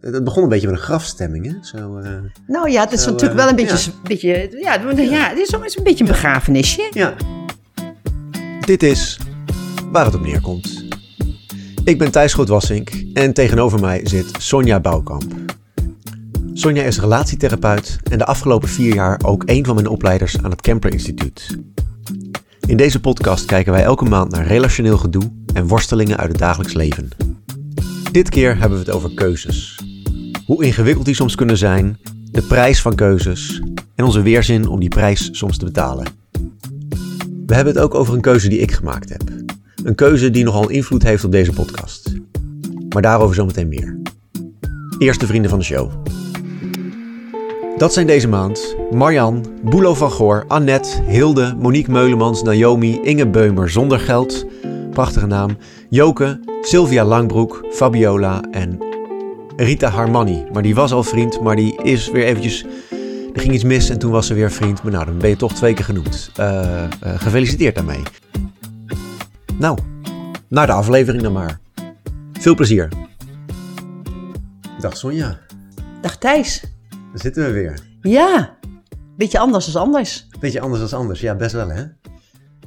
Het begon een beetje met een grafstemming, hè? Zo, uh, nou ja, het is zo, natuurlijk uh, wel een beetje, ja. beetje ja, ja, het is ook eens een beetje een begrafenisje. ja. Dit is waar het op neerkomt. Ik ben Thijs Groot-Wassink en tegenover mij zit Sonja Bouwkamp. Sonja is relatietherapeut en de afgelopen vier jaar ook een van mijn opleiders aan het Kempler Instituut. In deze podcast kijken wij elke maand naar relationeel gedoe en worstelingen uit het dagelijks leven. Dit keer hebben we het over keuzes. Hoe ingewikkeld die soms kunnen zijn, de prijs van keuzes en onze weerzin om die prijs soms te betalen. We hebben het ook over een keuze die ik gemaakt heb. Een keuze die nogal invloed heeft op deze podcast. Maar daarover zometeen meer. Eerst de vrienden van de show. Dat zijn deze maand Marjan, Boelo van Goor, Annette, Hilde, Monique Meulemans, Naomi, Inge Beumer zonder geld, prachtige naam, Joke, Sylvia Langbroek, Fabiola en Rita Harmani. Maar die was al vriend, maar die is weer eventjes... Er ging iets mis en toen was ze weer vriend. Maar nou, dan ben je toch twee keer genoemd. Eh, eh, gefeliciteerd daarmee. Nou, naar de aflevering dan maar. Veel plezier. Dag Sonja, Dag Thijs. daar zitten we weer. Ja, beetje anders dan anders. Beetje anders dan anders, ja, best wel hè.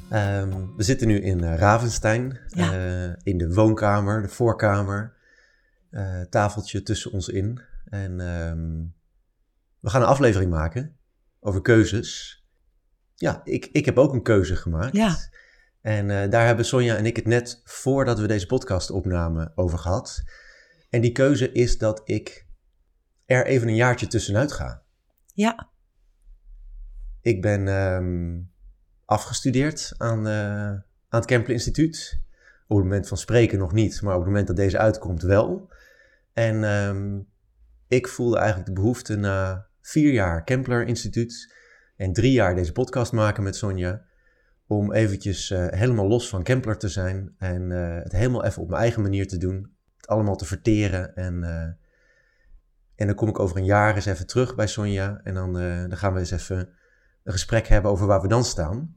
Ehm, we zitten nu in eh, Ravenstein, Ja. eh, in de woonkamer, de voorkamer. Eh, tafeltje tussen ons in. En ehm, we gaan een aflevering maken over keuzes. Ja, ik, ik heb ook een keuze gemaakt. Ja. En daar hebben Sonja en ik het net voordat we deze podcast opnamen over gehad. En die keuze is dat ik er even een jaartje tussenuit ga. Ja, Ik ben ehm, afgestudeerd aan, eh, aan het Kempler Instituut. Op het moment van spreken nog niet, maar op het moment dat deze uitkomt wel. En ehm, ik voelde eigenlijk de behoefte na vier jaar Kempler Instituut en drie jaar deze podcast maken met Sonja, om eventjes eh, helemaal los van Kempler te zijn en eh, het helemaal even op mijn eigen manier te doen. Het allemaal te verteren en... en dan kom ik over een jaar eens even terug bij Sonja. En dan, dan gaan we eens even een gesprek hebben over waar we dan staan.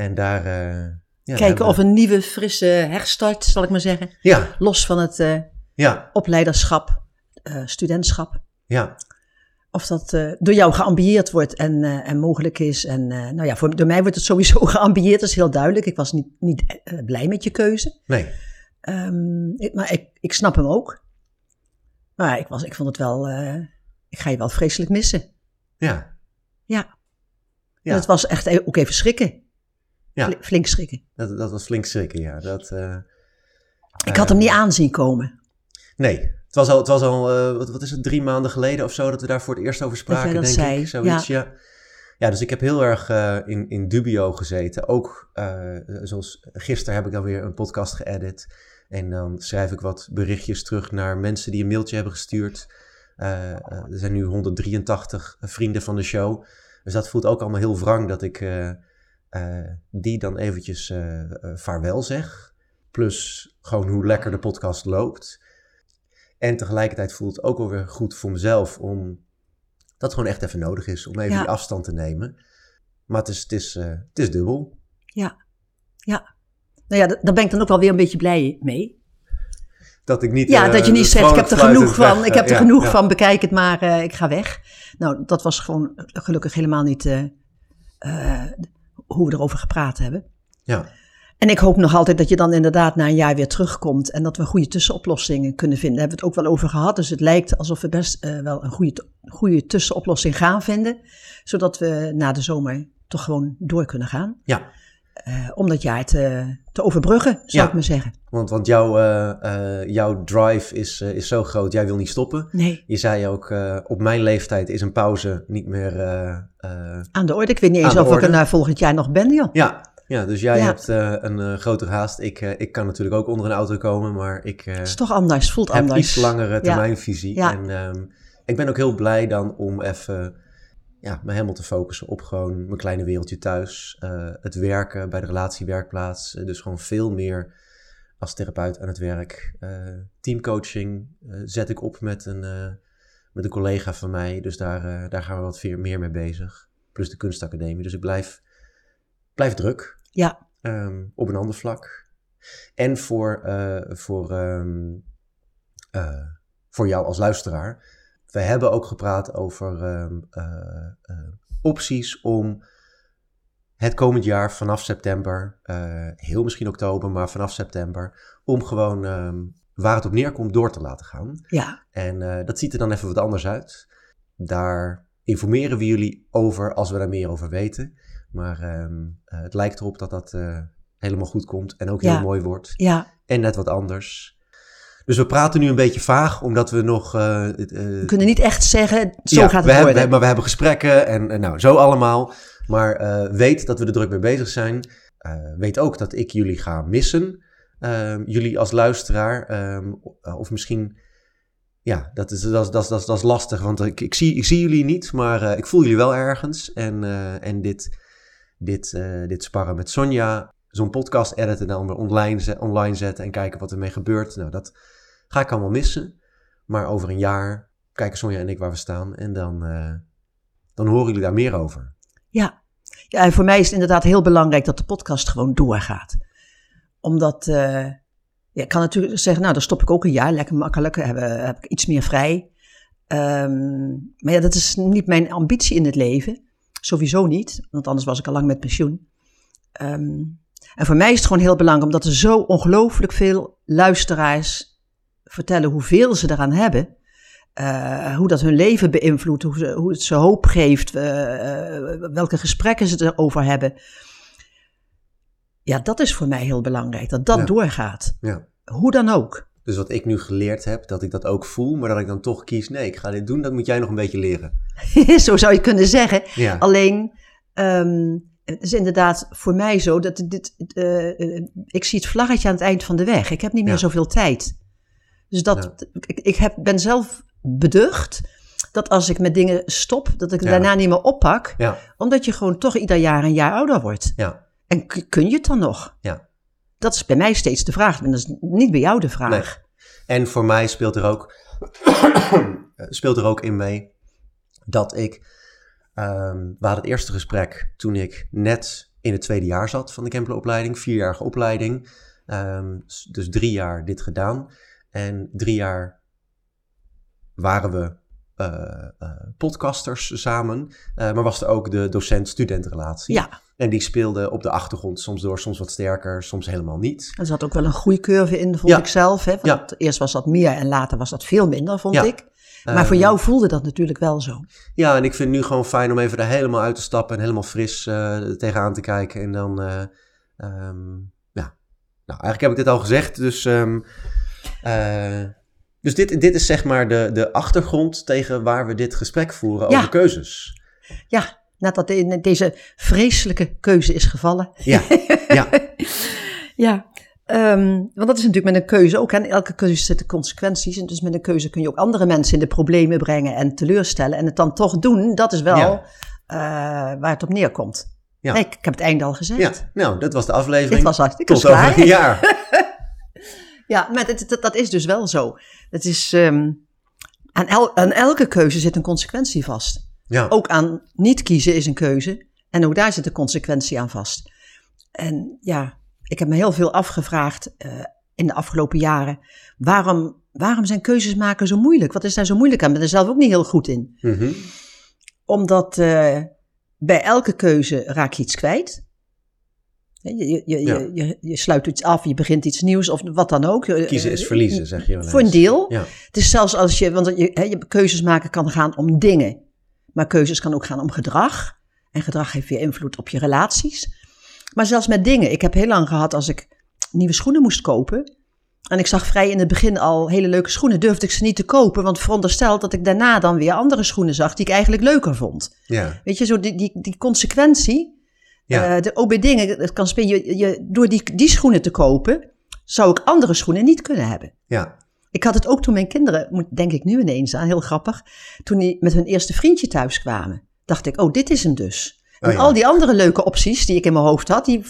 En daar. eh, ja, kijken of een nieuwe, frisse herstart, zal ik maar zeggen. Ja, Los van het eh, ja, opleiderschap, eh, studentschap. ja. Of dat door jou geambieerd wordt en, en mogelijk is. En nou ja, voor, door mij wordt het sowieso geambieerd, dat is heel duidelijk. Ik was niet, niet blij met je keuze. Nee. Ehm, ik- maar ik, ik snap hem ook. Maar ik, was, ik vond het wel, ik ga je wel vreselijk missen. Ja. Ja. Ja. En het was echt e- ook even schrikken. Ja. Fli- Flink schrikken. Dat, dat was flink schrikken, ja. Dat, eh, Ik had hem niet aanzien komen. nee. Het was al, het was al eh, wat, wat is het, drie maanden geleden of zo dat we daar voor het eerst over spraken, dat denk zei, ik. Zoiets, ja. ja. dus ik heb heel erg eh, in, in dubio gezeten. Ook eh, zoals gisteren heb ik dan weer een podcast geëdit. En dan schrijf ik wat berichtjes terug naar mensen die een mailtje hebben gestuurd. Eh, eh, er zijn nu 183 vrienden van de show. Dus dat voelt ook allemaal heel wrang dat ik eh, eh, die dan eventjes eh, eh, vaarwel zeg. Plus gewoon hoe lekker de podcast loopt. En tegelijkertijd voelt het ook wel weer goed voor mezelf om dat het gewoon echt even nodig is om even Ja. die afstand te nemen. Maar het is, het is, eh, het is dubbel. Nou ja, d- daar ben ik dan ook wel weer een beetje blij mee. Dat ik niet. Ja, eh, dat je niet zegt, ik heb er genoeg van, weg, ik heb er eh, ja, genoeg ja. van, bekijk het maar, eh, ik ga weg. Nou, dat was gewoon gelukkig helemaal niet eh, eh, hoe we erover gepraat hebben. Ja, En ik hoop nog altijd dat je dan inderdaad na een jaar weer terugkomt en dat we goede tussenoplossingen kunnen vinden. Daar hebben we het ook wel over gehad, dus het lijkt alsof we best eh, wel een goede, goede tussenoplossing gaan vinden. Zodat we na de zomer toch gewoon door kunnen gaan. ja. Eh, om dat jaar te, te overbruggen, zou Ja. ik maar zeggen. Want, want jouw, eh, eh, jouw drive is, is zo groot, jij wil niet stoppen. Nee, Je zei ook, op mijn leeftijd is een pauze niet meer... aan de orde. Ik weet niet eens of ik er volgend jaar nog ben, joh. ja, ja, dus jij Ja. hebt een eh, grotere haast. Ik, ik kan natuurlijk ook onder een auto komen, maar ik Het is toch anders, voelt heb anders. iets langere termijnvisie. Ja. En ehm, ik ben ook heel blij dan om even ja, me helemaal te focussen op gewoon mijn kleine wereldje thuis. eh, het werken bij de relatiewerkplaats. eh, dus gewoon veel meer als therapeut aan het werk. Eh, teamcoaching zet ik op met een, met een collega van mij. Dus daar, daar gaan we wat veel meer mee bezig. Plus de kunstacademie. Dus ik blijf, blijf druk. Ja, Ehm, op een ander vlak. En voor, voor ehm, eh, voor jou als luisteraar. We hebben ook gepraat over ehm, eh, eh, opties om het komend jaar vanaf september, eh, heel misschien oktober, maar vanaf september, om gewoon ehm, waar het op neerkomt door te laten gaan. Ja, En dat ziet er dan even wat anders uit. Daar informeren we jullie over als we daar meer over weten. Maar ehm, eh, het lijkt erop dat dat helemaal goed komt en ook heel mooi wordt. ja, En net wat anders. Dus we praten nu een beetje vaag, omdat we nog... eh, we kunnen niet echt zeggen, zo ja, gaat we het hebben, worden. maar we hebben gesprekken en, en nou, zo allemaal. Maar eh, weet dat we er druk mee bezig zijn. Weet ook dat ik jullie ga missen. Ehm, jullie als luisteraar. ehm, of misschien... Ja, dat is, dat is, dat is, dat is, dat is lastig, want ik, ik, zie, ik zie jullie niet, maar ik voel jullie wel ergens. En, en dit, dit, dit sparren met Sonja, zo'n podcast editen en dan weer online, online zetten en kijken wat ermee gebeurt. Nou, dat ga ik allemaal missen. Maar over een jaar kijken Sonja en ik waar we staan en dan, eh, dan horen jullie daar meer over. Ja. ja, en voor mij is het inderdaad heel belangrijk dat de podcast gewoon doorgaat. Omdat, eh, ja, ik kan natuurlijk zeggen, nou dan stop ik ook een jaar, lekker makkelijk, heb, heb ik iets meer vrij. Ehm, maar ja, dat is niet mijn ambitie in het leven. Sowieso niet, want anders was ik al lang met pensioen. Ehm, en voor mij is het gewoon heel belangrijk, omdat er zo ongelooflijk veel luisteraars vertellen hoeveel ze eraan hebben. Eh, hoe dat hun leven beïnvloedt, hoe, ze, hoe het ze hoop geeft, eh, eh, welke gesprekken ze erover hebben. Ja, dat is voor mij heel belangrijk, dat dat Ja. doorgaat. Ja. Hoe dan ook. Dus wat ik nu geleerd heb, dat ik dat ook voel, maar dat ik dan toch kies, nee, ik ga dit doen, dat moet jij nog een beetje leren. zo zou je kunnen zeggen. Ja, Alleen, ehm, het is inderdaad voor mij zo dat dit, eh, eh, ik zie het vlaggetje aan het eind van de weg. Ik heb niet meer Ja. zoveel tijd. Dus dat, ik, ik heb, ben zelf beducht dat als ik met dingen stop, dat ik Ja. daarna niet meer oppak. Omdat je gewoon toch ieder jaar een jaar ouder wordt. ja, En kun je het dan nog? ja. Dat is bij mij steeds de vraag. En dat is niet bij jou de vraag. Nee. En voor mij speelt er ook, speelt er ook in mee dat ik, ehm, we hadden het eerste gesprek toen ik net in het tweede jaar zat van de Kempelenopleiding, vierjarige opleiding. Ehm, dus drie jaar dit gedaan. En drie jaar waren we eh, eh, podcasters samen, Eh, maar was er ook de docent-studentrelatie. Ja, En die speelde op de achtergrond, soms door, soms wat sterker, soms helemaal niet. er zat ook wel een groeicurve in, vond Ja. ik zelf. Hè? Ja. Want Eerst was dat meer en later was dat veel minder, vond Ja. ik. Maar voor Ehm, jou voelde dat natuurlijk wel zo. Ja, en ik vind het nu gewoon fijn om even er helemaal uit te stappen en helemaal fris eh, tegenaan te kijken. En dan, eh, ehm, ja. Nou, eigenlijk heb ik dit al gezegd, dus, ehm, eh, dus dit, dit is zeg maar de, de achtergrond tegen waar we dit gesprek voeren Ja. over keuzes. Ja, nadat de- deze vreselijke keuze is gevallen. Ja, ja, Ja, ehm, want dat is natuurlijk met een keuze ook. En elke keuze zitten consequenties. En dus met een keuze kun je ook andere mensen in de problemen brengen en teleurstellen. En het dan toch doen, dat is wel Ja. eh, waar het op neerkomt. Ja. Nee, ik, ik heb het einde al gezegd. ja. Nou, dat was de aflevering. Dit was hartstikke Tot over een jaar. Ja, maar het- dat is dus wel zo. Het is, ehm, aan, el- aan elke keuze zit een consequentie vast. Ja, Ook aan niet kiezen is een keuze. En ook daar zit een consequentie aan vast. En ja, ik heb me heel veel afgevraagd eh, in de afgelopen jaren. Waarom, waarom zijn keuzes maken zo moeilijk? Wat is daar zo moeilijk aan? Ik ben er zelf ook niet heel goed in. Mhm. Omdat eh, bij elke keuze raak je iets kwijt. Je, je, je, Ja. je, je, sluit iets af, je begint iets nieuws of wat dan ook. Kiezen is verliezen, zeg je wel eens. Voor een deel. Ja, Het is zelfs als je, want je, je keuzes maken kan gaan om dingen. Maar keuzes kan ook gaan om gedrag. En gedrag heeft weer invloed op je relaties. Maar zelfs met dingen. Ik heb heel lang gehad als ik nieuwe schoenen moest kopen. En ik zag vrij in het begin al hele leuke schoenen. Durfde ik ze niet te kopen. Want verondersteld dat ik daarna dan weer andere schoenen zag die ik eigenlijk leuker vond. ja, Weet je, zo die, die, die consequentie. ja. eh, de OB dingen, het kan spelen. Je, je, door die, die schoenen te kopen, zou ik andere schoenen niet kunnen hebben. ja. Ik had het ook toen mijn kinderen, denk ik nu ineens aan, heel grappig. Toen die met hun eerste vriendje thuis kwamen, dacht ik, oh, dit is hem dus. En Oh al die andere leuke opties die ik in mijn hoofd had, die,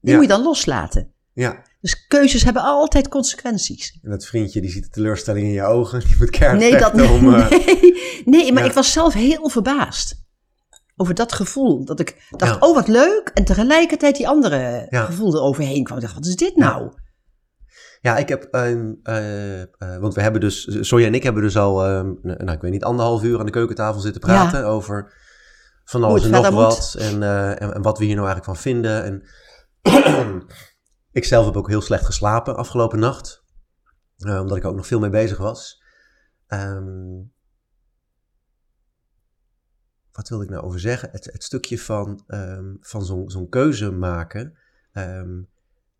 moet je dan loslaten. ja. Dus keuzes hebben altijd consequenties. En dat vriendje, die ziet de teleurstelling in je ogen. Die moet keihard Nee, dat, eh, nee, nee, maar ja. ik was zelf heel verbaasd over dat gevoel. Dat ik dacht, Ja. oh wat leuk. En tegelijkertijd die andere Ja. gevoel eroverheen kwam. Ik dacht, wat is dit nou? Ja, ik heb, ehm, eh, eh, want we hebben dus, Sonja en ik hebben dus al, ehm, nou ik weet niet, anderhalf uur aan de keukentafel zitten praten over van alles en nog wat. En, eh, en, en, wat we hier nou eigenlijk van vinden. En ik zelf heb ook heel slecht geslapen afgelopen nacht, omdat ik ook nog veel mee bezig was. Um, wat wilde ik nou over zeggen? Het, het stukje van, um, van zo'n zo'n keuze maken. Um,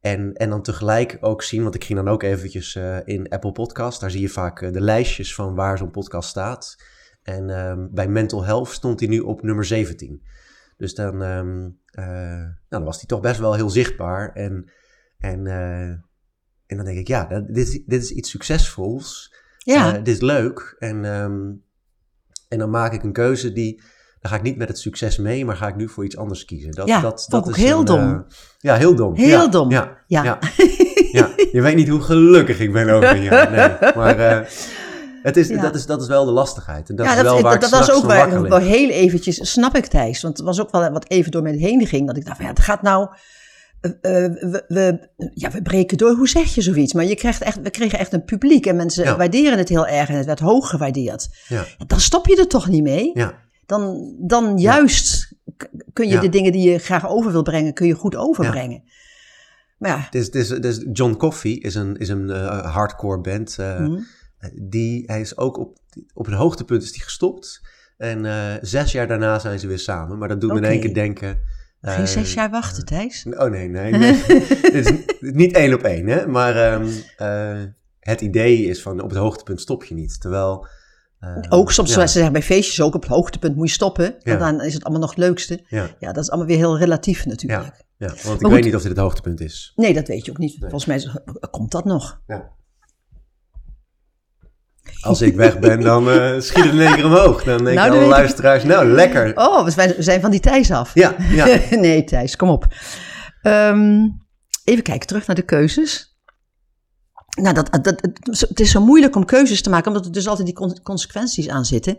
en, en dan tegelijk ook zien, want ik ging dan ook eventjes uh, in Apple Podcast. Daar zie je vaak de lijstjes van waar zo'n podcast staat. En um, bij Mental Health stond hij nu op nummer 17. Dus dan, um, uh, nou, dan was hij toch best wel heel zichtbaar. En, en, en dan denk ik, ja, dit, dit is iets succesvols. Ja. dit is leuk. En, um, en dan maak ik een keuze die dan ga ik niet met het succes mee, maar ga ik nu voor iets anders kiezen. Dat, ja, dat, dat ook is heel een, dom. Uh, ja, heel dom. Heel ja, dom. Ja, ja. Je weet niet hoe gelukkig ik ben over jaar. Nee, maar uh, het is, dat, is, dat is wel de lastigheid. En dat ja, is wel dat, waar dat, dat was ook wel, wel heel eventjes, snap ik Thijs. Want het was ook wel wat even door me heen ging. Dat ik dacht, ja, het gaat nou... Uh, we, we, ja, we breken door, hoe zeg je zoiets? Maar je krijgt echt, we kregen echt een publiek en mensen ja. waarderen het heel erg en het werd hoog gewaardeerd. Ja. Dan stop je er toch niet mee? Ja dan, dan juist kun je de dingen die je graag over wil brengen, kun je goed overbrengen. Maar ja. Dus, dus, dus John Coffey is een, is een uh, hardcore band. Uh, mm. Die, hij is ook op, op een hoogtepunt is die gestopt. En uh, zes jaar daarna zijn ze weer samen. Maar dat doet me okay. in één keer denken... Geen zes jaar wachten, Thijs? Oh nee, nee. nee. het is niet één op één, hè. Maar um, het idee is van op het hoogtepunt stop je niet. Terwijl uh, ook soms, ja. ze zeggen bij feestjes ook, op het hoogtepunt moet je stoppen. Ja. dan is het allemaal nog het leukste. Ja. ja, dat is allemaal weer heel relatief natuurlijk. Ja, ja want ik weet niet of dit het hoogtepunt is. Nee, dat weet je ook niet. Nee. Volgens mij komt dat nog. Ja. Als ik weg ben, dan uh, schiet het in één keer omhoog. Dan denk nou, alle luisteraars, nou lekker. Oh, we zijn van die Thijs af. Ja, ja. nee, Thijs, kom op. Um, even kijken, terug naar de keuzes. Nou, dat, dat, het is zo moeilijk om keuzes te maken, omdat er dus altijd die consequenties aan zitten.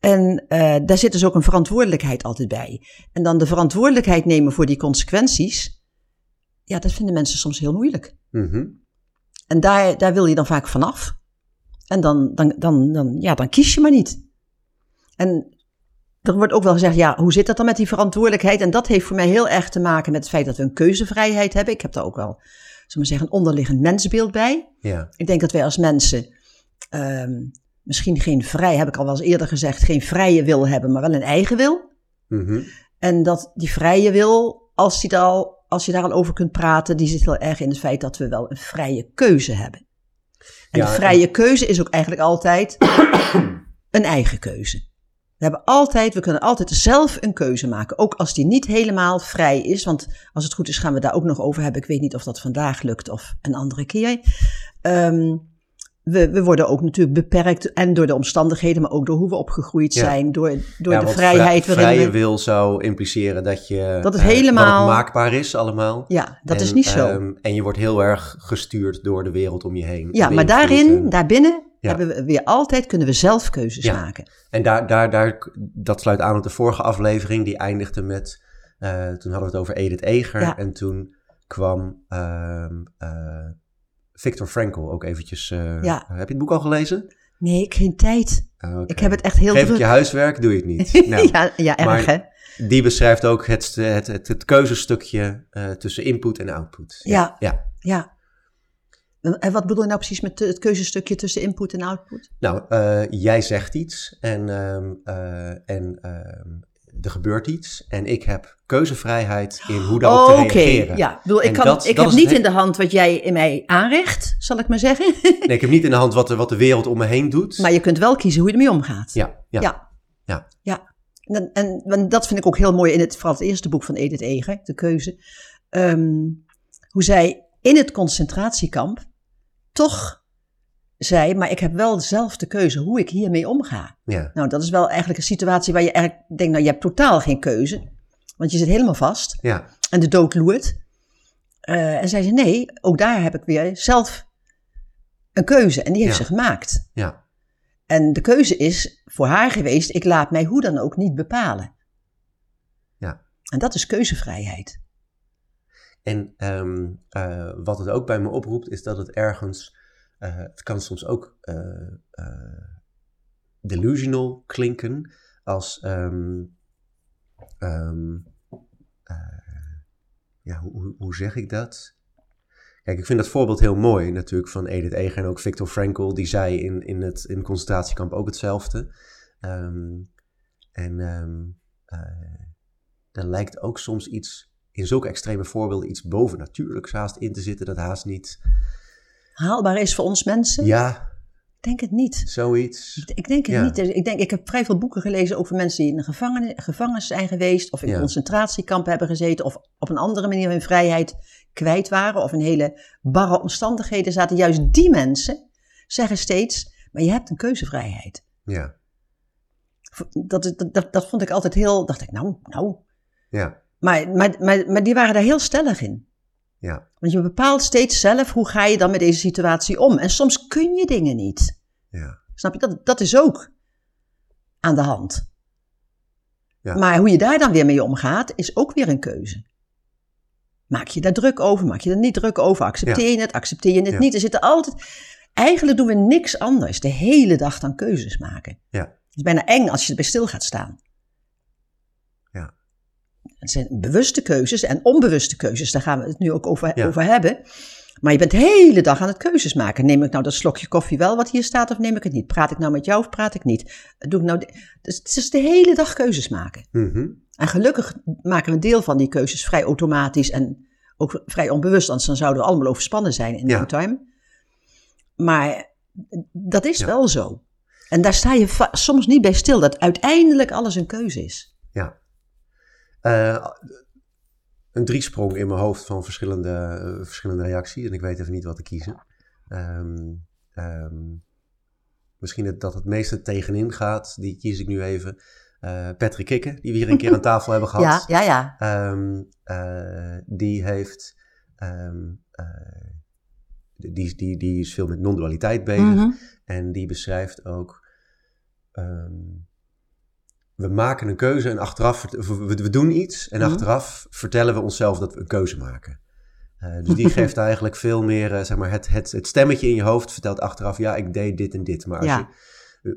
En uh, daar zit dus ook een verantwoordelijkheid altijd bij. En dan de verantwoordelijkheid nemen voor die consequenties, ja, dat vinden mensen soms heel moeilijk. Mm -hmm. En daar, daar wil je dan vaak vanaf. En dan, dan, dan, dan, ja, dan kies je maar niet. En er wordt ook wel gezegd, ja, hoe zit dat dan met die verantwoordelijkheid? En dat heeft voor mij heel erg te maken met het feit dat we een keuzevrijheid hebben. Ik heb daar ook wel zullen we zeggen, een onderliggend mensbeeld bij. Ja. Ik denk dat wij als mensen um, misschien geen vrij, heb ik al wel eens eerder gezegd, geen vrije wil hebben, maar wel een eigen wil. Mm -hmm. En dat die vrije wil, als, die al, als je daar al over kunt praten, die zit heel erg in het feit dat we wel een vrije keuze hebben. En de vrije keuze is ook eigenlijk altijd een eigen keuze. We hebben altijd, we kunnen altijd zelf een keuze maken. Ook als die niet helemaal vrij is. Want als het goed is, gaan we daar ook nog over hebben. Ik weet niet of dat vandaag lukt of een andere keer. Um, we, we worden ook natuurlijk beperkt. En door de omstandigheden, maar ook door hoe we opgegroeid zijn. Door, door ja, de vrijheid. Vrij, vrije wil zou impliceren dat je. Dat het helemaal. Dat het maakbaar is allemaal. Ja, dat en, is niet zo. Um, en je wordt heel erg gestuurd door de wereld om je heen. Ja, maar daarin, en... daarbinnen ja. hebben we weer altijd kunnen we zelf keuzes ja. maken. En daar, daar, daar, dat sluit aan op de vorige aflevering, die eindigde met, uh, toen hadden we het over Edith Eger en toen kwam uh, Victor Frankl ook eventjes. Uh, ja. Heb je het boek al gelezen? Nee, ik geen tijd. Okay. Ik heb het echt heel Geef druk. je huiswerk, doe je het niet. Nou, ja, ja, erg hè. Die beschrijft ook het, het, het, het keuzestukje tussen input en output. Ja, ja. ja. En wat bedoel je nou precies met het keuzestukje tussen input en output? Nou, uh, jij zegt iets en, um, uh, en um, er gebeurt iets. En ik heb keuzevrijheid in hoe daarop oh, te reageren. Oké, ja. Bedoel, ik, kan, dat, ik dat heb niet in de hand wat jij in mij aanrecht, zal ik maar zeggen. nee, ik heb niet in de hand wat de, wat de wereld om me heen doet. Maar je kunt wel kiezen hoe je ermee omgaat. Ja, ja. Ja. ja. ja. En, en, en, dat vind ik ook heel mooi in het, vooral het eerste boek van Edith Eger, De Keuze. Um, hoe zij in het concentratiekamp toch zei, maar ik heb wel zelf de keuze hoe ik hiermee omga. Ja. Nou, dat is wel eigenlijk een situatie waar je eigenlijk denkt, nou, je hebt totaal geen keuze. Want je zit helemaal vast. Ja. En de dood loert. Uh, en zei ze, nee, ook daar heb ik weer zelf een keuze. En die heeft ja. ze gemaakt. Ja. En de keuze is voor haar geweest, ik laat mij hoe dan ook niet bepalen. Ja. En dat is keuzevrijheid. En ehm, eh, wat het ook bij me oproept, is dat het ergens, eh, het kan soms ook eh, eh, delusional klinken, als, ehm, ehm, eh, ja, hoe, hoe- zeg ik dat? Kijk, ik vind dat voorbeeld heel mooi natuurlijk van Edith Eger en ook Viktor Frankl, die zei in, in het in concentratiekamp ook hetzelfde. Ehm, en er lijkt ook soms iets, in zulke extreme voorbeelden, iets bovennatuurlijks haast in te zitten, dat haast niet. Haalbaar is voor ons mensen? Ja, Ik denk het niet. zoiets. Ik denk het Ja. niet. Ik, denk, ik heb vrij veel boeken gelezen over mensen die in een gevangen, gevangenis zijn geweest, of in Ja. concentratiekampen hebben gezeten, of op een andere manier hun vrijheid kwijt waren, of in hele barre omstandigheden zaten. Juist die mensen zeggen steeds, maar je hebt een keuzevrijheid. Ja, Dat, dat, dat, dat vond ik altijd heel, dacht ik, nou, nou. ja, Maar, maar, maar, maar die waren daar heel stellig in. Ja, Want je bepaalt steeds zelf hoe ga je dan met deze situatie om. En soms kun je dingen niet. ja, Snap je? Dat, dat is ook aan de hand. Ja. Maar hoe je daar dan weer mee omgaat, is ook weer een keuze. Maak je daar druk over? Maak je er niet druk over? Accepteer je het? Accepteer je het niet? Er zitten altijd... Eigenlijk doen we niks anders de hele dag dan keuzes maken. Ja. Het is bijna eng als je erbij stil gaat staan. Het zijn bewuste keuzes en onbewuste keuzes. Daar gaan we het nu ook over, Ja. over hebben. Maar je bent de hele dag aan het keuzes maken. Neem ik nou dat slokje koffie wel wat hier staat of neem ik het niet? Praat ik nou met jou of praat ik niet? Doe ik nou dus het is de hele dag keuzes maken. Mhm. En gelukkig maken we een deel van die keuzes vrij automatisch en ook vrij onbewust. Anders dan zouden we allemaal overspannen zijn in Ja. no time. Maar dat is Ja. wel zo. En daar sta je soms niet bij stil, dat uiteindelijk alles een keuze is. Eh, een driesprong in mijn hoofd van verschillende, eh, verschillende reacties en ik weet even niet wat te kiezen. Ehm, ehm, misschien het, dat het meeste tegenin gaat, die kies ik nu even. Eh, Patrick Kikken, die we hier een keer aan tafel hebben gehad. Ja, ja, ja. Ehm, eh, die heeft. die, die, die is veel met non-dualiteit bezig. Mhm. En die beschrijft ook. We maken een keuze en achteraf. We, doen iets en Mhm. achteraf vertellen we onszelf dat we een keuze maken. Eh, dus die geeft eigenlijk veel meer. eh, zeg maar, het, het, het stemmetje in je hoofd vertelt achteraf. Ja, ik deed dit en dit. Maar als Ja. je. eh,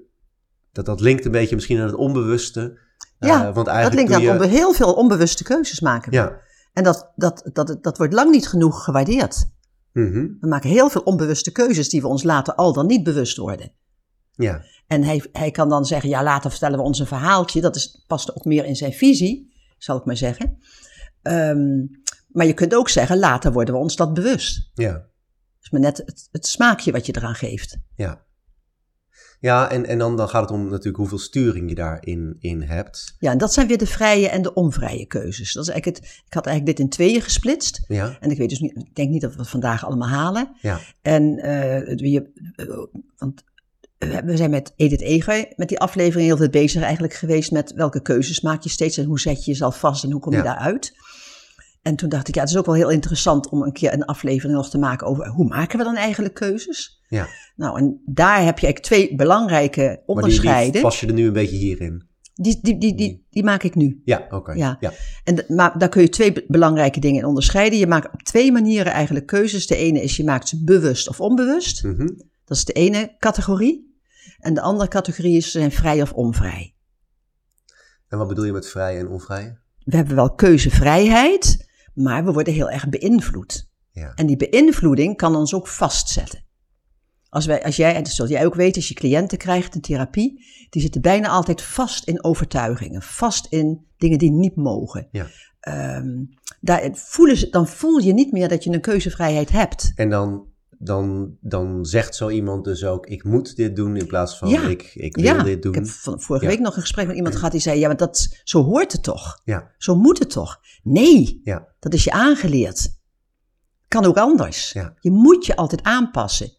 dat, dat linkt een beetje misschien aan het onbewuste. Ja, want Dat eigenlijk linkt doe aan je, onbe- heel veel onbewuste keuzes maken. Ja. En dat, dat, dat, dat wordt lang niet genoeg gewaardeerd. mhm, We maken heel veel onbewuste keuzes die we ons later al dan niet bewust worden. Ja. En hij, hij kan dan zeggen, ja, later vertellen we ons een verhaaltje. Dat is, past ook meer in zijn visie, zal ik maar zeggen. Ehm, maar je kunt ook zeggen, later worden we ons dat bewust. Ja. Dat is maar net het, het smaakje wat je eraan geeft. Ja, ja en, en dan, dan gaat het om natuurlijk hoeveel sturing je daarin in hebt. Ja, en dat zijn weer de vrije en de onvrije keuzes. Dat is eigenlijk het, ik had eigenlijk dit in tweeën gesplitst. Ja, En ik weet dus niet, ik denk niet dat we het vandaag allemaal halen. ja, En het- je, eh, want we zijn met Edith Eger, met die aflevering heel veel bezig eigenlijk geweest met welke keuzes maak je steeds en hoe zet je jezelf vast en hoe kom je Ja. daaruit. En toen dacht ik, ja, het is ook wel heel interessant om een keer een aflevering nog te maken over hoe maken we dan eigenlijk keuzes. ja. Nou, en daar heb je eigenlijk twee belangrijke Maar die, onderscheiden. die pas je er nu een beetje hierin. Die, die, die, die, die maak ik nu. Ja, oké. Ja. Ja. En maar daar kun je twee be- belangrijke dingen in onderscheiden. Je maakt op twee manieren eigenlijk keuzes. De ene is je maakt ze bewust of onbewust. Mhm. Dat is de ene categorie. En de andere categorie is ze zijn vrij of onvrij. En wat bedoel je met vrij en onvrij? We hebben wel keuzevrijheid, maar we worden heel erg beïnvloed. Ja. En die beïnvloeding kan ons ook vastzetten. Als, wij, als jij, en dat zul jij ook weten, als je cliënten krijgt in therapie, die zitten bijna altijd vast in overtuigingen, vast in dingen die niet mogen. Ja. Ehm, daar voelen ze, dan voel je niet meer dat je een keuzevrijheid hebt. En dan, dan, dan zegt zo iemand dus ook, ik moet dit doen in plaats van Ja. ik, ik wil ja, dit doen. ik heb van, vorige Ja. week nog een gesprek met iemand gehad die zei, ja, maar dat, zo hoort het toch? Ja, Zo moet het toch? Nee, ja, dat is je aangeleerd. Kan ook anders. Ja. Je moet je altijd aanpassen.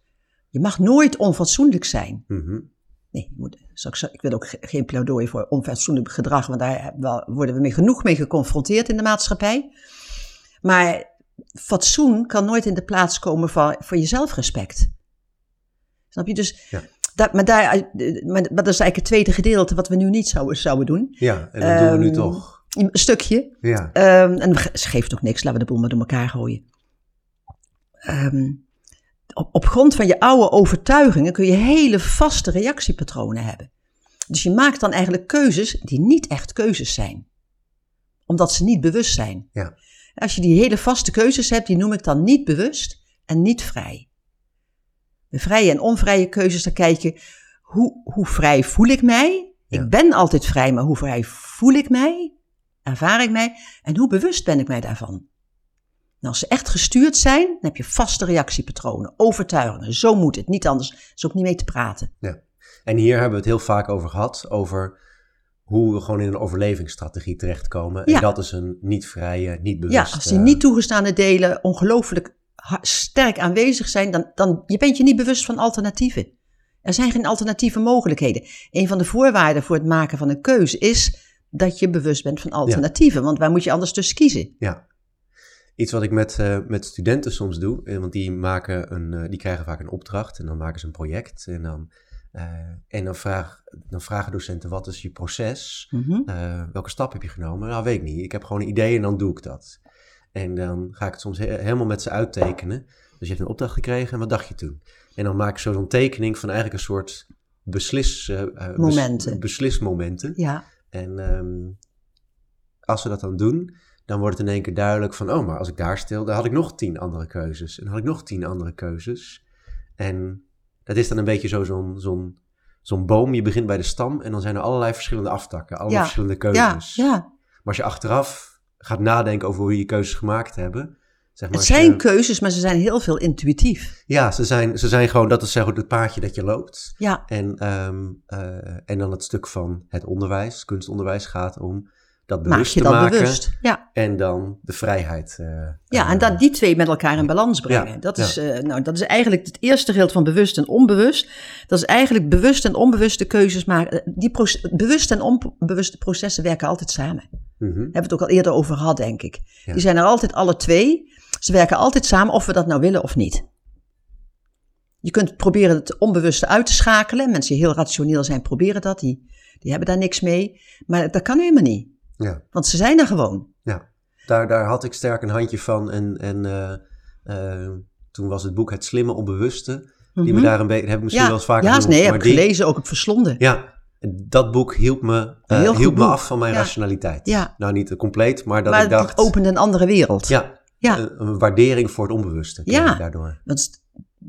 Je mag nooit onfatsoenlijk zijn. mhm, Nee, moet, ik, ik wil ook ge- geen pleidooi voor onfatsoenlijk gedrag, want daar worden we mee genoeg mee geconfronteerd in de maatschappij. Maar fatsoen kan nooit in de plaats komen van, voor je zelfrespect. Snap je? Dus, Ja. dat, maar, daar, maar, maar dat is eigenlijk het tweede gedeelte wat we nu niet zouden, zouden doen. ja. En dat doen we nu Ehm, toch. Een stukje. Ja. Ehm, en ze geeft ook niks, laten we de boel maar door elkaar gooien. Ehm, op, op grond van je oude overtuigingen kun je hele vaste reactiepatronen hebben. Dus je maakt dan eigenlijk keuzes die niet echt keuzes zijn. Omdat ze niet bewust zijn. Ja. Als je die hele vaste keuzes hebt, die noem ik dan niet bewust en niet vrij. De vrije en onvrije keuzes, dan kijk je, hoe, hoe vrij voel ik mij? Ja. Ik ben altijd vrij, maar hoe vrij voel ik mij? Ervaar ik mij? En hoe bewust ben ik mij daarvan? Als ze echt gestuurd zijn, dan heb je vaste reactiepatronen, overtuigingen. Zo moet het, niet anders. Er is ook niet mee te praten. En hier hebben we het heel vaak over gehad, over hoe we gewoon in een overlevingsstrategie terechtkomen. Ja. En dat is een niet vrije, niet bewust... Ja, als die niet toegestane delen ongelooflijk sterk aanwezig zijn, dan, dan je bent je niet bewust van alternatieven. Er zijn geen alternatieve mogelijkheden. Een van de voorwaarden voor het maken van een keuze is dat je bewust bent van alternatieven. Want waar moet je anders tussen kiezen? Ja. Iets wat ik met, eh, met studenten soms doe, eh, want die, maken een, eh, die krijgen vaak een opdracht en dan maken ze een project. En dan, eh, en dan, vraag, dan vragen docenten, wat is je proces? Mhm. Eh, welke stap heb je genomen? Nou, weet ik niet. Ik heb gewoon een idee en dan doe ik dat. En dan ga ik het soms he- helemaal met ze uittekenen. Dus je hebt een opdracht gekregen en wat dacht je toen? En dan maak ik zo zo'n tekening van eigenlijk een soort beslis, eh, bes- Momenten. beslismomenten. Ja, En ehm, als we dat dan doen, dan wordt het in één keer duidelijk van, oh, maar als ik daar stil, dan had ik nog tien andere keuzes. En dan had ik nog tien andere keuzes. En dat is dan een beetje zo zo'n zo'n zo'n boom. Je begint bij de stam en dan zijn er allerlei verschillende aftakken, allerlei Ja. verschillende ja, keuzes. ja. Maar als je achteraf gaat nadenken over hoe je keuzes gemaakt hebben, zeg maar. Het zijn je- keuzes, maar ze zijn heel veel intuïtief. ja, ze zijn, ze zijn gewoon, dat is zeg maar het paadje dat je loopt. Ja, En, ehm, eh, en dan het stuk van het onderwijs, kunstonderwijs, gaat om dat maak bewust je te dan maken. bewust. Ja, En dan de vrijheid. eh, ja eh, en dat die twee met elkaar in balans brengen. Ja, dat, ja. is, eh, nou, dat is eigenlijk het eerste gedeelte van bewust en onbewust. Dat is eigenlijk bewust en onbewuste keuzes maken. Die proce- bewuste en onbewuste processen werken altijd samen. mhm, Daar hebben we het ook al eerder over gehad, denk ik. Ja. Die zijn er altijd alle twee. Ze werken altijd samen, of we dat nou willen of niet. Je kunt proberen het onbewuste uit te schakelen. Mensen die heel rationeel zijn, proberen dat. Die, die hebben daar niks mee. Maar dat kan helemaal niet. Ja, Want ze zijn er gewoon. ja. Daar, daar had ik sterk een handje van. En, en eh, eh, toen was het boek Het Slimme Onbewuste. Die me Mhm. daar een beetje, heb ik misschien ja, wel eens vaker ja, genoemd, nee, heb ik die- gelezen, ook heb verslonden. Ja, dat boek hielp me, eh, hielp me boek. af van mijn Ja. rationaliteit. Ja. Nou, niet compleet, maar dat maar ik dacht... het opent een andere wereld. Ja, Ja. Een, een waardering voor het onbewuste Ja. daardoor. Want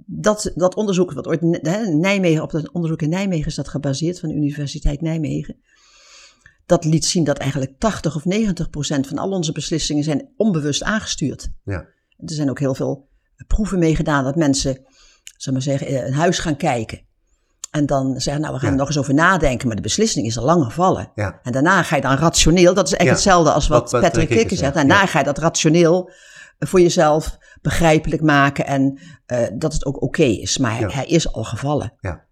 dat, dat onderzoek, wat ooit Nijmegen, op dat onderzoek in Nijmegen is dat gebaseerd, van de Universiteit Nijmegen. Dat liet zien dat eigenlijk 80 of 90 procent van al onze beslissingen zijn onbewust aangestuurd. Ja. Er zijn ook heel veel proeven mee gedaan dat mensen, zeg maar zeggen, eh, een huis gaan kijken. En dan zeggen, nou, we gaan Ja. er nog eens over nadenken, maar de beslissing is al lang gevallen. Ja. En daarna ga je dan rationeel, dat is Ja. hetzelfde als wat, Patrick Kikker zegt. Daarna ga je dat rationeel voor jezelf begrijpelijk maken en eh, dat het ook oké is. Maar Ja. hij is al gevallen. Ja.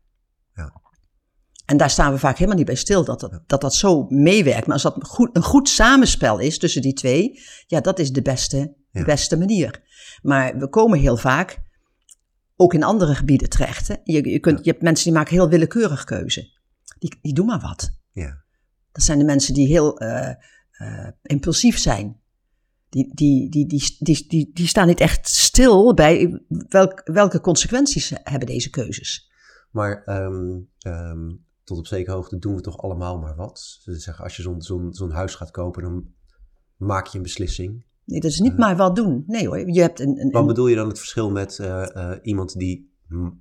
En daar staan we vaak helemaal niet bij stil, dat dat, dat, dat zo meewerkt. Maar als dat goed, een goed samenspel is tussen die twee, ja, dat is de beste, Ja. beste manier. Maar we komen heel vaak ook in andere gebieden terecht. Hè? Je, je, kunt, je hebt mensen die maken heel willekeurig keuze. Die, die doen maar wat. Ja. Dat zijn de mensen die heel eh, eh, impulsief zijn. Die, die, die, die, die, die, die staan niet echt stil bij welk, welke consequenties hebben deze keuzes. Maar ehm, ehm, tot op zekere hoogte doen we toch allemaal maar wat. Dus zeggen, als je zo'n zo'n zo'n huis gaat kopen, dan maak je een beslissing. Nee, dat is niet maar wat doen. Nee hoor, je hebt een... een, Wat bedoel je dan het verschil met eh, eh, iemand die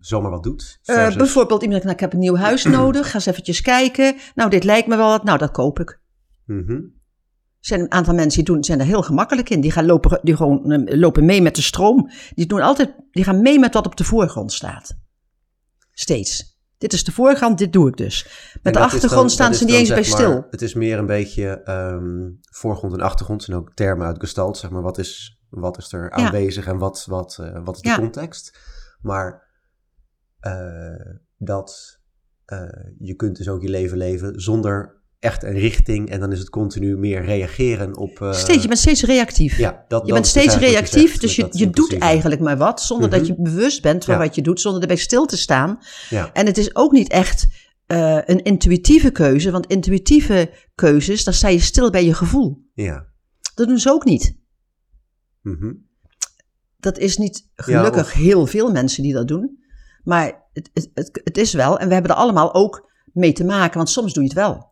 zomaar wat doet? eh, versus- bijvoorbeeld iemand nou, ik heb een nieuw huis nodig, ga eens eventjes kijken. Nou, dit lijkt me wel wat, nou, dat koop ik. Mhm. Er zijn een aantal mensen die doen, zijn er heel gemakkelijk in. Die gaan lopen, die gewoon, eh, lopen mee met de stroom. Die, doen altijd, die gaan mee met wat op de voorgrond staat. Steeds. Dit is de voorgrond, dit doe ik dus. Met de achtergrond dan- staan ze niet eens bij maar, stil. Het is meer een beetje ehm, voorgrond en achtergrond. zijn ook termen uit Gestalt. Zeg maar, wat is, wat is er Ja. aanwezig en wat, wat, eh, wat is de Ja. context? Maar eh, dat eh, je kunt dus ook je leven leven zonder echt een richting. En dan is het continu meer reageren op... eh, steeds, je bent steeds reactief. ja, dat, je bent steeds reactief, zegt dus je, je doet eigenlijk maar wat, zonder dat Mhm. je bewust bent van Ja. wat je doet, zonder erbij stil te staan. Ja, En het is ook niet echt eh, een intuïtieve keuze. Want intuïtieve keuzes, daar sta je stil bij je gevoel. Ja. Dat doen ze ook niet. Mhm. Dat is niet gelukkig of- heel veel mensen die dat doen. Maar het, het, het, het is wel. En we hebben er allemaal ook mee te maken. Want soms doe je het wel.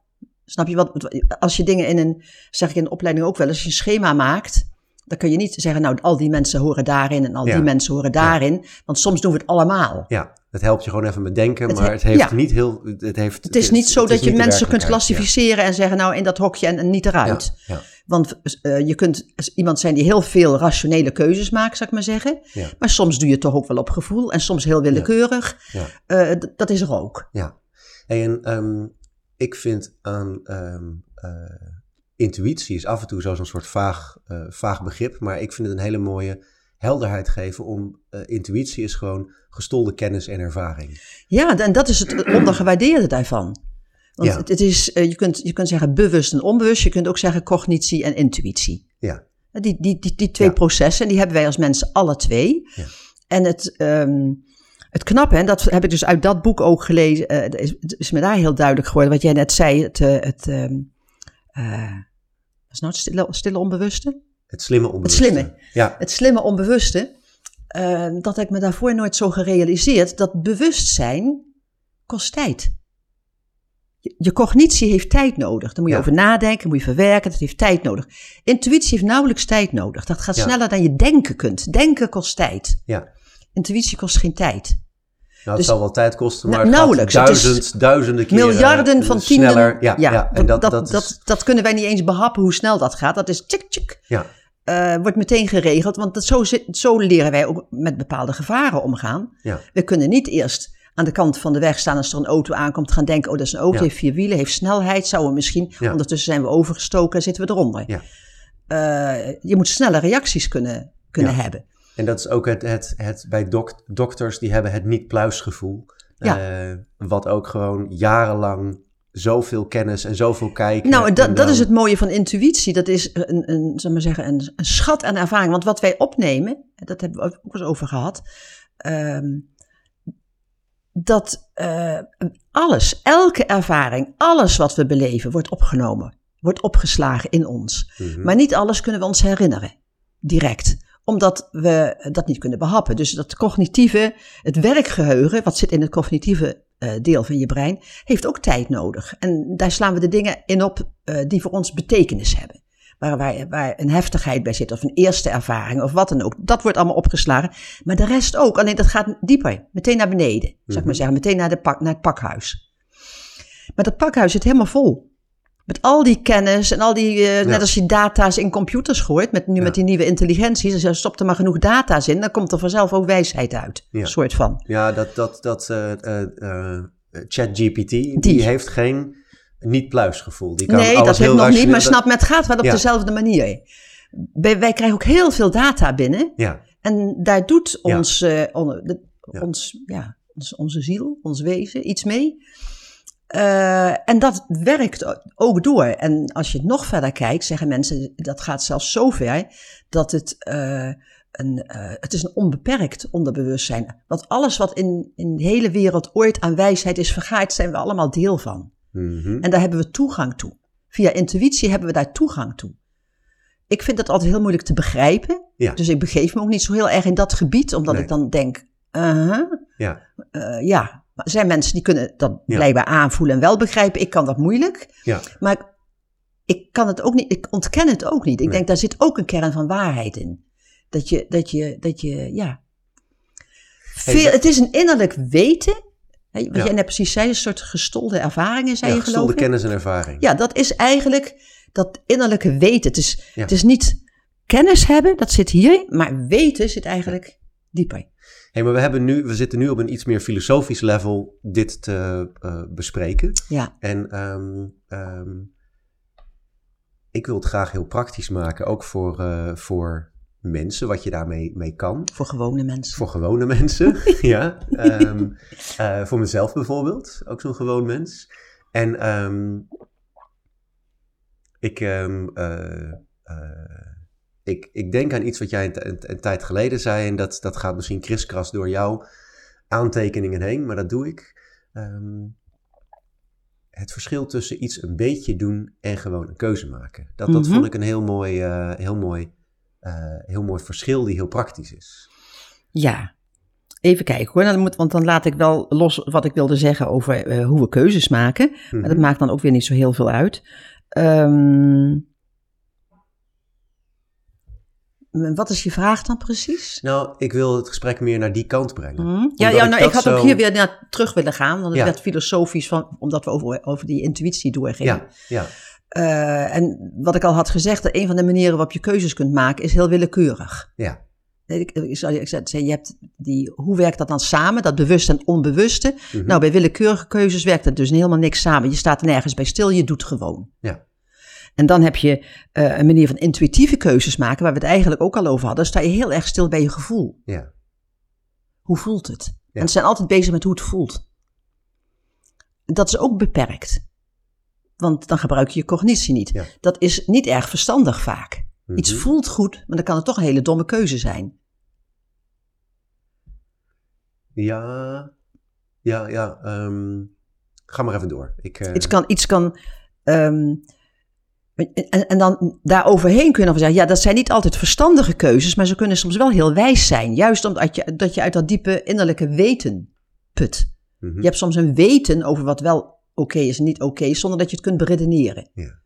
Snap je wat? Als je dingen in een, zeg ik in de opleiding ook wel, als je een schema maakt. Dan kun je niet zeggen, nou, al die mensen horen daarin en al Ja. die mensen horen daarin. Want soms doen we het allemaal. Ja, het helpt je gewoon even met denken, maar he- het heeft ja. niet heel... Het, heeft, Het is niet zo het dat je mensen kunt klassificeren en zeggen, nou, in dat hokje en, en niet eruit. Ja, ja, Want eh, je kunt iemand zijn die heel veel rationele keuzes maakt, zou ik maar zeggen. Maar soms doe je het toch ook wel op gevoel en soms heel willekeurig. ja. Eh, dat is er ook. Ja, Hey, en ehm, ik vind aan ehm, eh, intuïtie is af en toe zo'n soort vaag, eh, vaag begrip, maar ik vind het een hele mooie helderheid geven om eh, intuïtie is gewoon gestolde kennis en ervaring. Ja, en dat is het ondergewaardeerde daarvan. Want Ja. het, het is, je, kunt, je kunt zeggen bewust en onbewust. Je kunt ook zeggen cognitie en intuïtie. Ja, Die, die, die, die twee Ja. processen, die hebben wij als mensen alle twee. Ja. En het, ehm, het knappe, en dat heb ik dus uit dat boek ook gelezen, eh, het is, het is me daar heel duidelijk geworden, wat jij net zei, het, eh, het ehm, eh, wat is nou het stille, stille onbewuste? het slimme onbewuste. slimme. Ja, Het slimme onbewuste, eh, dat heb ik me daarvoor nooit zo gerealiseerd, dat bewustzijn kost tijd. Je, je cognitie heeft tijd nodig. Daar moet je Ja. over nadenken, moet je verwerken, dat heeft tijd nodig. Intuïtie heeft nauwelijks tijd nodig. Dat gaat Ja. sneller dan je denken kunt. Denken kost tijd. ja. Intuïtie kost geen tijd. Nou, het Dus- zal wel tijd kosten, maar Nou, het nauwelijks. Het is duizend, duizenden keren Miljarden van tienden. sneller. Ja, ja, en dat, dat, dat, dat, is, dat kunnen wij niet eens behappen hoe snel dat gaat. Dat is tjik, tjik. ja, eh, wordt meteen geregeld. Want dat, zo, zo leren wij ook met bepaalde gevaren omgaan. ja, We kunnen niet eerst aan de kant van de weg staan als er een auto aankomt, gaan denken: oh, dat is een auto, Ja. heeft vier wielen, heeft snelheid, zouden we misschien. Ja. Ondertussen zijn we overgestoken en zitten we eronder. Ja. Eh, je moet snelle reacties kunnen, kunnen hebben. En dat is ook het, het, het bij dok, dokters, die hebben het niet-pluisgevoel. Ja. Eh, wat ook gewoon jarenlang zoveel kennis en zoveel kijken. Nou, dat, dat is het mooie van intuïtie. Dat is een, een, zal maar zeggen, een, een schat aan ervaring. Want wat wij opnemen, dat hebben we ook eens over gehad. ehm, dat eh, alles, elke ervaring, alles wat we beleven, wordt opgenomen. Wordt opgeslagen in ons. Mhm. Maar niet alles kunnen we ons herinneren, direct. Omdat we dat niet kunnen behappen. Dus dat cognitieve, het werkgeheugen, wat zit in het cognitieve eh, deel van je brein, heeft ook tijd nodig. En daar slaan we de dingen in op eh, die voor ons betekenis hebben. Waar, waar, waar een heftigheid bij zit, of een eerste ervaring, of wat dan ook. Dat wordt allemaal opgeslagen. Maar de rest ook. Alleen dat gaat dieper, meteen naar beneden. Zou ik Mhm. maar zeggen, meteen naar, de pak, naar het pakhuis. Maar dat pakhuis zit helemaal vol. Met al die kennis en al die, eh, net als je data's in computers gooit, met, nu Ja. met die nieuwe intelligenties, dus je stopt er maar genoeg data's in, dan komt er vanzelf ook wijsheid uit. Ja. Een soort van. Ja, dat, dat, dat eh, eh, ChatGPT, die. heeft geen niet-pluisgevoel. Die kan nee, alles dat heeft nog niet, maar snap me, het gaat wel op dezelfde manier. Wij, wij krijgen ook heel veel data binnen Ja, en daar doet ons, on- de- Ja. ons, ja, ons, onze ziel, ons wezen iets mee. Eh, en dat werkt ook door. En als je het nog verder kijkt, zeggen mensen, dat gaat zelfs zo ver dat het, eh, een, eh, het is een onbeperkt onderbewustzijn. Want alles wat in, in de hele wereld ooit aan wijsheid is vergaard, zijn we allemaal deel van. Mhm. En daar hebben we toegang toe. Via intuïtie hebben we daar toegang toe. Ik vind dat altijd heel moeilijk te begrijpen. Ja. Dus ik begeef me ook niet zo heel erg in dat gebied, omdat Nee. ik dan denk, uh-huh, ja, ja. Maar er zijn mensen die kunnen dat Ja. blijkbaar aanvoelen en wel begrijpen. Ik kan dat moeilijk. ja, Maar ik, ik kan het ook niet, ik ontken het ook niet. Ik Nee. denk, daar zit ook een kern van waarheid in. Dat je, dat je, dat je, ja. Veel, het is een innerlijk weten. Hè, Wat Ja. jij net precies zei, een soort gestolde ervaringen, zei ja je gestolde kennis en ervaring. Ja, dat is eigenlijk dat innerlijke weten. Het is, Ja. het is niet kennis hebben, dat zit hier, maar weten zit eigenlijk dieper. Hey, maar we, hebben nu, we zitten nu op een iets meer filosofisch level dit te eh, bespreken. Ja, En ehm, ehm, ik wil het graag heel praktisch maken, ook voor, eh, voor mensen, wat je daarmee mee kan. voor gewone mensen. Voor gewone mensen, ja. Ehm, eh, voor mezelf bijvoorbeeld, ook zo'n gewoon mens. En ehm, ik, eh, ik, ik denk aan iets wat jij een, t- een- een tijd geleden zei, en dat, dat gaat misschien kriskras door jouw aantekeningen heen, maar dat doe ik. Ehm, het verschil tussen iets een beetje doen en gewoon een keuze maken. Dat, dat Mhm. vond ik een heel mooi, eh, heel, mooi, eh, heel mooi verschil die heel praktisch is. Ja, even kijken hoor. Dan moet, want dan laat ik wel los wat ik wilde zeggen over eh, hoe we keuzes maken. Maar dat Mhm. maakt dan ook weer niet zo heel veel uit. Ehm, wat is je vraag dan precies? Nou, ik wil het gesprek meer naar die kant brengen. Hm? Ja, nou, ik dat had zo- ook hier weer naar terug willen gaan, want het Ja. werd filosofisch, van, omdat we over, over die intuïtie doorgingen. Ja, ja, Eh, en wat ik al had gezegd, dat een van de manieren waarop je keuzes kunt maken, is heel willekeurig. ja. Ik, ik, zou- ik zei, je hebt die, hoe werkt dat dan samen, dat bewuste en onbewuste? Mhm. Nou, bij willekeurige keuzes werkt het dus helemaal niks samen. Je staat er nergens bij stil, je doet gewoon. Ja. En dan heb je eh, een manier van intuïtieve keuzes maken, waar we het eigenlijk ook al over hadden. Sta je heel erg stil bij je gevoel. ja. Hoe voelt het? En ze zijn altijd bezig met hoe het voelt. Dat is ook beperkt. Want dan gebruik je je cognitie niet. Ja. Dat is niet erg verstandig vaak. Iets Mhm. voelt goed, maar dan kan het toch een hele domme keuze zijn. Ja, ja, ja. ehm, ga maar even door. Ik, eh, Iets kan, iets kan ehm, en, en dan daaroverheen kun je nog wel zeggen, ja, dat zijn niet altijd verstandige keuzes, maar ze kunnen soms wel heel wijs zijn. Juist omdat je, dat je uit dat diepe innerlijke weten put. mhm. Je hebt soms een weten over wat wel oké is en niet oké zonder dat je het kunt beredeneren. Ja.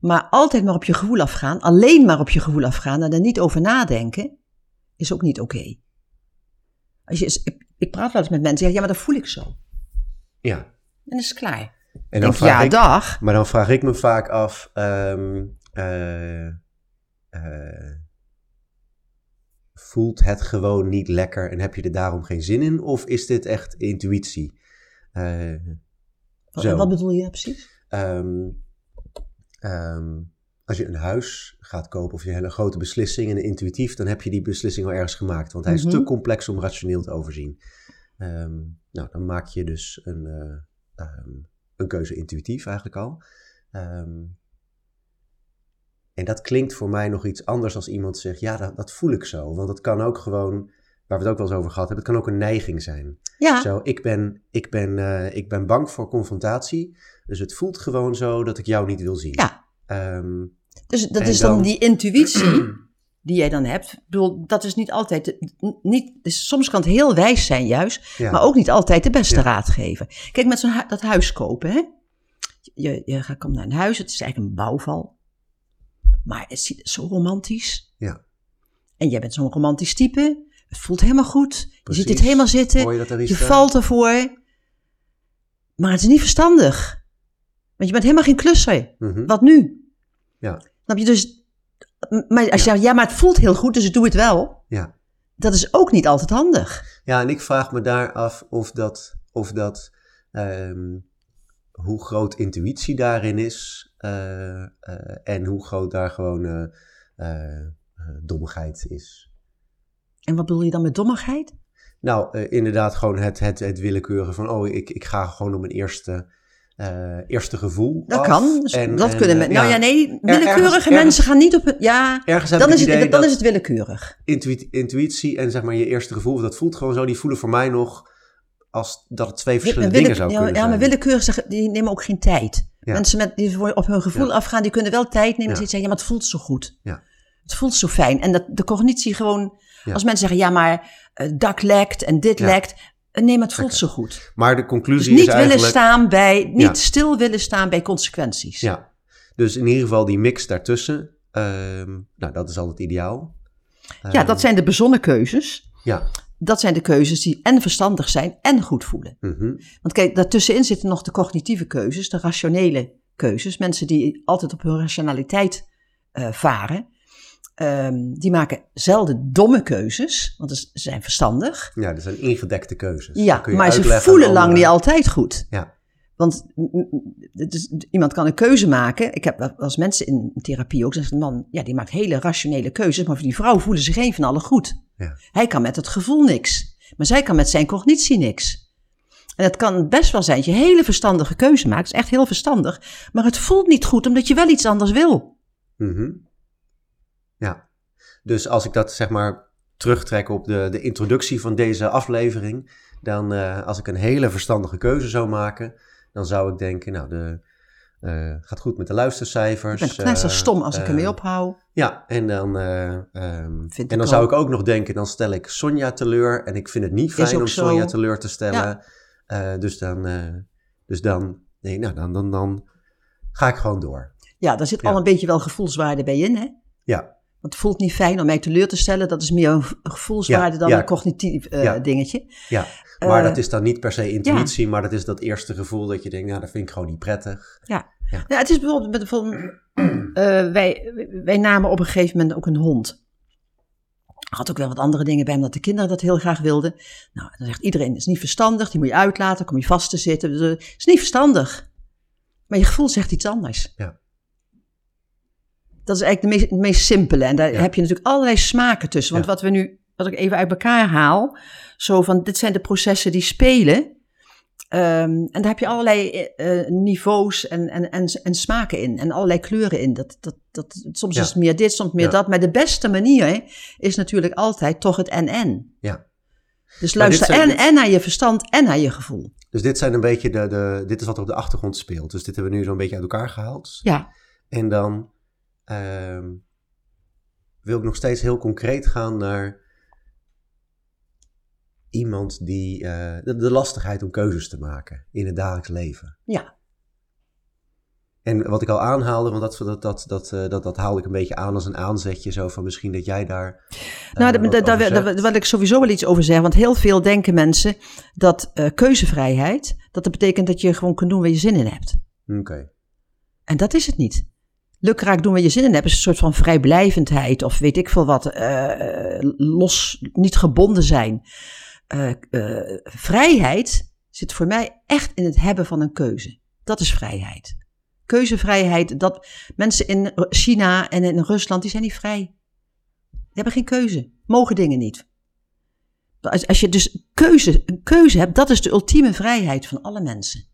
Maar altijd maar op je gevoel afgaan, alleen maar op je gevoel afgaan en er niet over nadenken, is ook niet oké. Als je, ik, ik praat wel eens met mensen, ja, maar dat voel ik zo. ja. En dan is klaar. En dan vraag ja, ik, dag. Maar dan vraag ik me vaak af, ehm, eh, eh, voelt het gewoon niet lekker en heb je er daarom geen zin in? Of is dit echt intuïtie? Eh, Wat, zo. wat bedoel je precies? Ehm, ehm, als je een huis gaat kopen of je hele grote beslissing en intuïtief, dan heb je die beslissing al ergens gemaakt. Want hij is Mhm. te complex om rationeel te overzien. Nou, dan maak je dus een, een keuze intuïtief eigenlijk al. Ehm, en dat klinkt voor mij nog iets anders als iemand zegt, ja, dat, dat voel ik zo. Want het kan ook gewoon, waar we het ook wel eens over gehad hebben, het kan ook een neiging zijn. Ja, Zo, ik ben, ik, ben, eh, ik ben bang voor confrontatie. Dus het voelt gewoon zo dat ik jou niet wil zien. Ja. Ehm, dus dat is dan, dan- die intuïtie die jij dan hebt. Ik bedoel, dat is niet altijd, niet, dus soms kan het heel wijs zijn juist, ja. maar ook niet altijd de beste Ja. raad geven. Kijk, met zo'n hu- dat huis kopen, hè. Je, je gaat- komt naar een huis, het is eigenlijk een bouwval. Maar het ziet zo romantisch. Ja. En jij bent zo'n romantisch type. Het voelt helemaal goed. Je ziet het helemaal zitten. Je dat er Je valt ervoor. Maar het is niet verstandig. Want je bent helemaal geen klusser. Mhm. Wat nu? Ja. Snap je dus? Maar als je zegt, ja, maar het voelt heel goed, dus ik doe het wel. Ja. Dat is ook niet altijd handig. ja, en ik vraag me daar af of dat, of dat ehm, hoe groot intuïtie daarin is. eh, eh, en hoe groot daar gewoon eh, dommigheid is. En wat bedoel je dan met dommigheid? Nou, inderdaad, gewoon het, het, het willekeurige van, oh, ik, ik ga gewoon op mijn eerste, eh, eerste gevoel. Dat af. kan. Dus En- dat en, kunnen eh, men, Nou ja, nee, willekeurige ergens- mensen gaan niet op het. Ja, Ergens dan is, het dan is het willekeurig. intuï- intuïtie en zeg maar je eerste gevoel, dat voelt gewoon zo, die voelen voor mij nog als dat het twee verschillende dingen zou ja, kunnen ja, maar zijn. willekeurig zeggen, die nemen ook geen tijd. Ja. Mensen met, die op hun gevoel Ja. afgaan, die kunnen wel tijd nemen. Ja. Die zeggen, ja, maar het voelt zo goed. Ja. Het voelt zo fijn. En dat de cognitie gewoon, Ja. als mensen zeggen, ja, maar het dak lekt en dit Ja. lekt. Nee, maar het voelt zo goed. Maar de Dus conclusie niet is willen eigenlijk... staan bij, niet Ja. stil willen staan bij consequenties. Ja, dus in ieder geval die mix daartussen, ehm, nou dat is altijd ideaal. Ja, Ehm, dat zijn de bezonnen keuzes. Ja, Dat zijn de keuzes die en verstandig zijn en goed voelen. mhm, Want kijk, daartussenin zitten nog de cognitieve keuzes, de rationele keuzes. Mensen die altijd op hun rationaliteit eh, varen, ehm, die maken zelden domme keuzes, want ze zijn verstandig. ja, dat zijn ingedekte keuzes. Ja, maar ze voelen lang niet altijd goed. Ja. Want iemand kan een keuze maken. Ik heb als mensen in therapie ook zeggen, man, ja, die maakt hele rationele keuzes, maar voor die vrouw voelen ze geen van allen goed. Ja. Hij kan met het gevoel niks, maar zij kan met zijn cognitie niks. En het kan best wel zijn dat je hele verstandige keuze maakt, is echt heel verstandig, maar het voelt niet goed omdat je wel iets anders wil. Mhm. Dus als ik dat zeg maar terugtrek op de, de introductie van deze aflevering, dan eh, als ik een hele verstandige keuze zou maken, dan zou ik denken, nou, de, eh, gaat goed met de luistercijfers. Ik ben net zo eh, stom als ik ermee ophoud. Ja, en dan, eh, ehm, Vind en dan zou ik ook nog denken, dan stel ik Sonja teleur. En ik vind het niet fijn om zo. Sonja teleur te stellen. Ja. Dus dan, dus dan, nee, nou, dan, dan, dan ga ik gewoon door. Ja, daar zit Ja. al een beetje wel gevoelswaarde bij in, hè? Ja, Want het voelt niet fijn om mij teleur te stellen. Dat is meer een gevoelswaarde Ja, dan ja. een cognitief eh, Ja. ja. dingetje. Maar Eh, dat is dan niet per se intuïtie, maar dat is dat eerste gevoel dat je denkt, nou, dat vind ik gewoon niet prettig. Ja. Ja. ja, het is bijvoorbeeld, met, bijvoorbeeld eh, wij, wij namen op een gegeven moment ook een hond. Had ook wel wat andere dingen bij, omdat de kinderen dat heel graag wilden. Nou, dan zegt iedereen, is niet verstandig, die moet je uitlaten, kom je vast te zitten. Dus, is niet verstandig. Maar je gevoel zegt iets anders. Ja. Dat is eigenlijk de meest, het meest simpele. En daar Ja. heb je natuurlijk allerlei smaken tussen. Want Ja. wat we nu, wat ik even uit elkaar haal, zo van, dit zijn de processen die spelen. Ehm, en daar heb je allerlei eh, eh, niveaus en, en, en, en smaken in. En allerlei kleuren in. Dat, dat, dat, soms Ja. is het meer dit, soms meer Ja. dat. Maar de beste manier is natuurlijk altijd toch het en-en. Ja. Dus luister zijn- en, en naar je verstand en naar je gevoel. Dus dit zijn een beetje de, de, dit is wat er op de achtergrond speelt. Dus dit hebben we nu zo'n beetje uit elkaar gehaald. Ja, En dan ehm, wil ik nog steeds heel concreet gaan naar iemand die eh, de, de lastigheid om keuzes te maken in het dagelijks leven. ja. En wat ik al aanhaalde, want dat, dat, dat, dat, eh, dat, dat haalde ik een beetje aan als een aanzetje, zo van misschien dat jij daar. eh, Nou, wat daar, wil ik sowieso wel iets over zeggen. Want heel veel denken mensen dat keuzevrijheid, dat dat betekent dat je gewoon kunt doen waar je zin in hebt. Oké. En dat is het niet. Lukraak doen waar je zin in hebt is een soort van vrijblijvendheid of weet ik veel wat. eh, los, niet gebonden zijn. Eh, eh, vrijheid zit voor mij echt in het hebben van een keuze. Dat is vrijheid. Keuzevrijheid, dat mensen in China en in Rusland, die zijn niet vrij. Die hebben geen keuze. Mogen dingen niet. Als, als je dus keuze, een keuze hebt, dat is de ultieme vrijheid van alle mensen.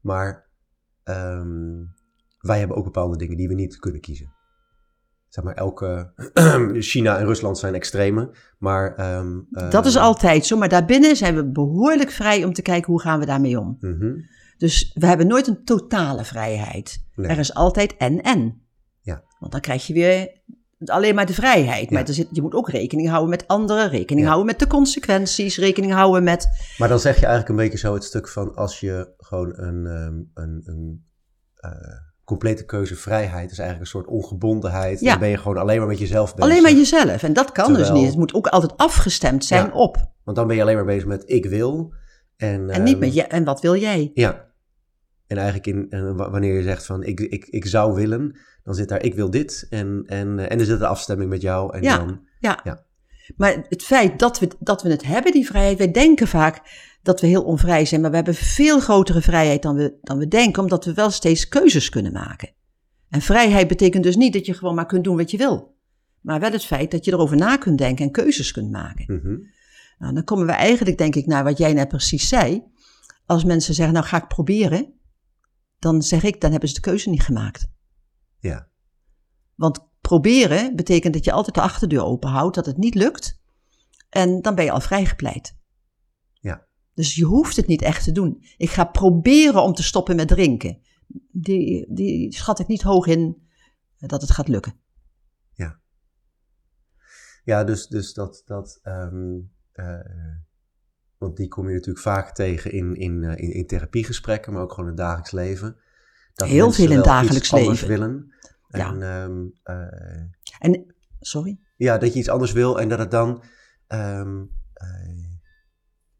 Maar ehm, wij hebben ook bepaalde dingen die we niet kunnen kiezen. Zeg maar, elke. China en Rusland zijn extreme, maar. ehm, Dat is ehm, altijd zo, maar daarbinnen zijn we behoorlijk vrij om te kijken hoe gaan we daarmee om. mhm, Dus we hebben nooit een totale vrijheid. nee. Er is altijd en-en. Ja. Want dan krijg je weer alleen maar de vrijheid. Maar Ja. er zit, je moet ook rekening houden met anderen, rekening Ja. houden met de consequenties, rekening houden met... Maar dan zeg je eigenlijk een beetje zo het stuk van als je gewoon een, ehm, een, een eh, complete keuzevrijheid is eigenlijk een soort ongebondenheid. Ja. Dan ben je gewoon alleen maar met jezelf bezig. Alleen maar jezelf. En dat kan dus niet. Het moet ook altijd afgestemd zijn Ja. op. Want dan ben je alleen maar bezig met ik wil. En, En niet ehm, met je, en wat wil jij? Ja. En eigenlijk in, en wanneer je zegt van ik, ik, ik zou willen, dan zit daar ik wil dit. En, en, eh, en er zit een afstemming met jou. En Ja. dan, Ja. Ja. Maar het feit dat we, dat we het hebben, die vrijheid, wij denken vaak dat we heel onvrij zijn, maar we hebben veel grotere vrijheid dan we, dan we denken, omdat we wel steeds keuzes kunnen maken. En vrijheid betekent dus niet dat je gewoon maar kunt doen wat je wil, maar wel het feit dat je erover na kunt denken en keuzes kunt maken. mhm, Nou, dan komen we eigenlijk, denk ik, naar wat jij net precies zei. Als mensen zeggen, nou ga ik proberen, dan zeg ik, dan hebben ze de keuze niet gemaakt. ja. Want proberen betekent dat je altijd de achterdeur open houdt, dat het niet lukt. En dan ben je al vrijgepleit. Ja. Dus je hoeft het niet echt te doen. Ik ga proberen om te stoppen met drinken. Die, die schat ik niet hoog in dat het gaat lukken. Ja, dus, dus dat, dat ehm, eh, want die kom je natuurlijk vaak tegen in, in, eh, in, in therapiegesprekken, maar ook gewoon in het dagelijks leven. Dat Heel veel in het dagelijks leven. willen. Ja. En, ehm, eh, En, sorry? ja, dat je iets anders wil en dat het dan, ehm, eh,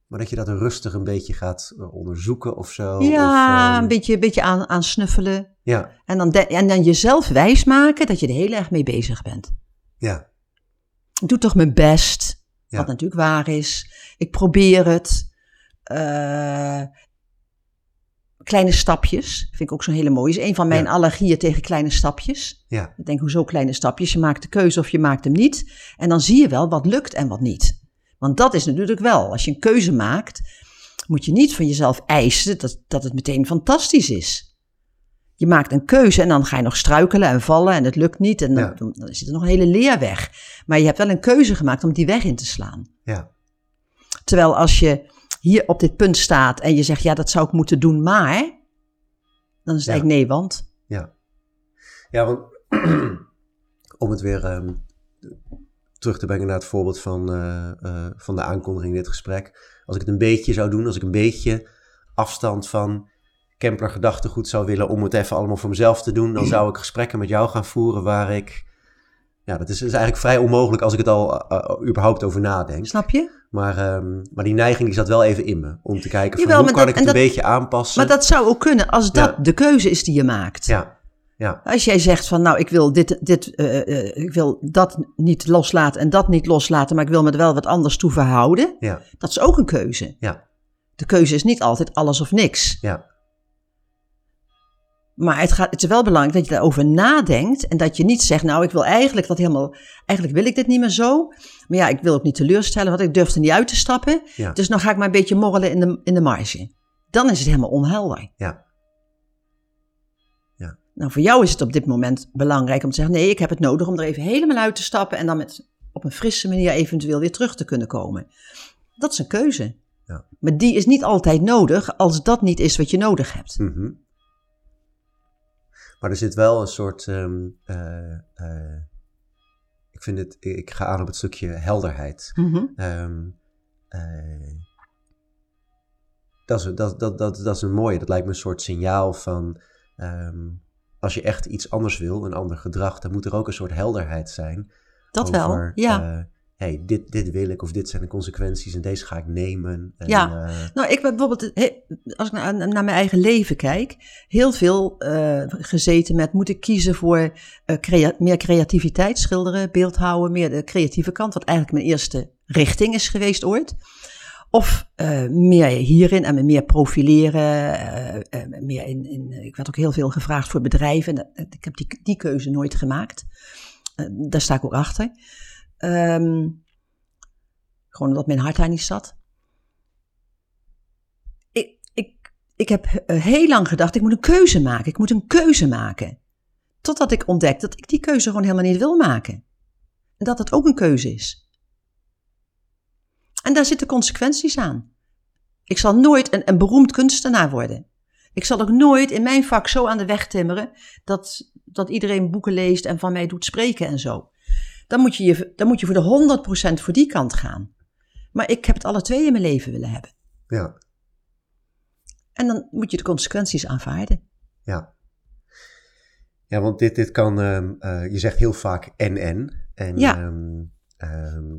maar dat je dat rustig een beetje gaat eh, onderzoeken of zo. ja, of, ehm, een beetje, een beetje aan, aan snuffelen. Ja, En dan, de- en dan jezelf wijsmaken dat je er heel erg mee bezig bent. ja, Ik doe toch mijn best. Ja. Wat natuurlijk waar is. Ik probeer het. Eh, kleine stapjes. Vind ik ook zo'n hele mooie. Is een van mijn Ja. allergieën tegen kleine stapjes. ja, Ik denk, hoezo kleine stapjes? Je maakt de keuze of je maakt hem niet. En dan zie je wel wat lukt en wat niet. Want dat is natuurlijk wel. Als je een keuze maakt, moet je niet van jezelf eisen dat, dat het meteen fantastisch is. Je maakt een keuze en dan ga je nog struikelen en vallen en het lukt niet. En dan, Ja. dan, zit er nog een hele leerweg. Maar je hebt wel een keuze gemaakt om die weg in te slaan. ja, Terwijl als je hier op dit punt staat en je zegt, ja, dat zou ik moeten doen, maar Dan is het Ja. eigenlijk nee, want. Ja, ja want om het weer ehm, terug te brengen naar het voorbeeld van, eh, eh, van de aankondiging in dit gesprek. Als ik het een beetje zou doen, als ik een beetje afstand van Kempler gedachtegoed zou willen om het even allemaal voor mezelf te doen, dan zou ik gesprekken met jou gaan voeren waar ik... Ja, dat is, is eigenlijk vrij onmogelijk als ik het al eh, überhaupt over nadenk. Snap je? Maar, ehm, maar die neiging die zat wel even in me. Om te kijken van Jawel, hoe kan dat- ik het en een dat- beetje aanpassen. Maar dat zou ook kunnen als dat Ja. de keuze is die je maakt. Ja, ja, Als jij zegt van nou, ik wil, dit, dit, eh, eh, ik wil dat niet loslaten en dat niet loslaten, maar ik wil me er wel wat anders toe verhouden. ja, Dat is ook een keuze. ja, De keuze is niet altijd alles of niks. ja. Maar het, gaat, het is wel belangrijk dat je daarover nadenkt en dat je niet zegt, nou, ik wil eigenlijk dat helemaal, eigenlijk wil ik dit niet meer zo. Maar ja, ik wil ook niet teleurstellen, want ik durf er niet uit te stappen. Ja. Dus nou ga ik maar een beetje morrelen in de, in de marge. Dan is het helemaal onhelder. Ja. Nou, voor jou is het op dit moment belangrijk om te zeggen, nee, ik heb het nodig om er even helemaal uit te stappen en dan met, op een frisse manier eventueel weer terug te kunnen komen. Dat is een keuze. Ja. Maar die is niet altijd nodig als dat niet is wat je nodig hebt. Mhm. Maar er zit wel een soort. ehm, eh, eh, ik vind het. Ik ga aan op het stukje helderheid. Mhm. Ehm, eh, dat, is, dat, dat, dat, dat is een mooie. Dat lijkt me een soort signaal van. ehm, als je echt iets anders wil, een ander gedrag, dan moet er ook een soort helderheid zijn. Dat wel, over, ja. eh, hey, dit, dit wil ik of dit zijn de consequenties en deze ga ik nemen. En, Ja. eh, Nou, ik ben bijvoorbeeld, als ik naar, naar mijn eigen leven kijk, heel veel eh, gezeten met moet ik kiezen voor crea- meer creativiteit, schilderen, beeldhouden, meer de creatieve kant, wat eigenlijk mijn eerste richting is geweest ooit. Of eh, meer hierin en me meer profileren, eh, eh, meer in, in, ik werd ook heel veel gevraagd voor bedrijven. En dat- ik heb die, die keuze nooit gemaakt. Daar sta ik ook achter. Ehm, gewoon omdat mijn hart daar niet zat ik, ik, ik heb heel lang gedacht, ik moet een keuze maken. Ik moet een keuze maken. Totdat ik ontdekte dat ik die keuze gewoon helemaal niet wil maken. En dat het ook een keuze is. En daar zitten consequenties aan. Ik zal nooit een, een beroemd kunstenaar worden. Ik zal ook nooit in mijn vak zo aan de weg timmeren dat, dat iedereen boeken leest en van mij doet spreken en zo. Dan moet je, je, dan moet je voor de 100% voor die kant gaan. Maar ik heb het alle twee in mijn leven willen hebben. ja. En dan moet je de consequenties aanvaarden. Ja. Ja, want dit, dit kan, ehm, eh, je zegt heel vaak en-en. En, Ja. ehm, ehm,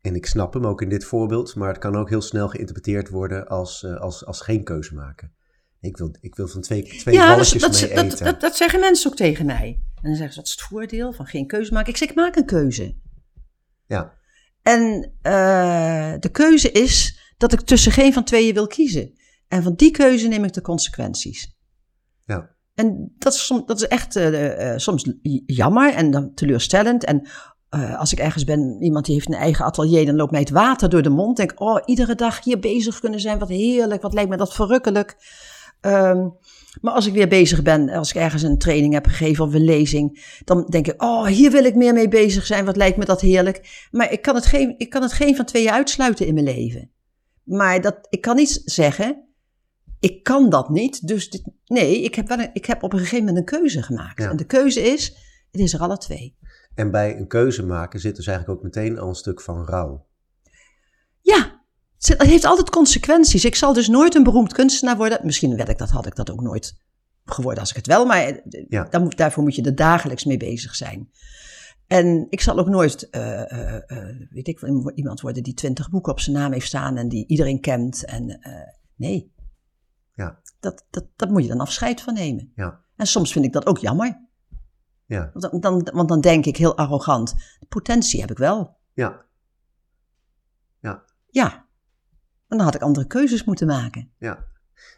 en ik snap hem ook in dit voorbeeld, maar het kan ook heel snel geïnterpreteerd worden als, eh, als, als geen keuze maken. Ik wil, ik wil van twee, twee ja, dat, mee dat, eten. dat, dat zeggen mensen ook tegen mij. En dan zeggen ze, wat is het voordeel van geen keuze maken? Ik zeg, ik maak een keuze. ja, En eh, de keuze is dat ik tussen geen van tweeën wil kiezen. En van die keuze neem ik de consequenties. ja, En dat is, som- dat is echt eh, soms jammer en dan teleurstellend. En eh, als ik ergens ben, iemand die heeft een eigen atelier, dan loopt mij het water door de mond. Denk, oh, iedere dag hier bezig kunnen zijn, wat heerlijk, wat lijkt me dat verrukkelijk. Ehm, maar als ik weer bezig ben, als ik ergens een training heb gegeven of een lezing, dan denk ik, oh, hier wil ik meer mee bezig zijn, wat lijkt me dat heerlijk. Maar ik kan het geen, ik kan het geen van tweeën uitsluiten in mijn leven. Maar dat, ik kan niet zeggen, ik kan dat niet. Dus dit, nee, ik heb, wel een, ik heb op een gegeven moment een keuze gemaakt. Ja. En de keuze is, het is er alle twee. En bij een keuze maken zit dus eigenlijk ook meteen al een stuk van rouw. Ja, het heeft altijd consequenties. Ik zal dus nooit een beroemd kunstenaar worden. Misschien werd ik dat, had ik dat ook nooit geworden als ik het wel. Maar eh, Ja. moet, daarvoor moet je er dagelijks mee bezig zijn. En ik zal ook nooit, eh, eh, weet ik, iemand worden die twintig boeken op zijn naam heeft staan en die iedereen kent. En nee, Ja, dat, dat, dat moet je dan afscheid van nemen. ja, En soms vind ik dat ook jammer. Ja, Want dan, dan, want dan denk ik heel arrogant, de potentie heb ik wel. ja, Ja, en dan had ik andere keuzes moeten maken. ja.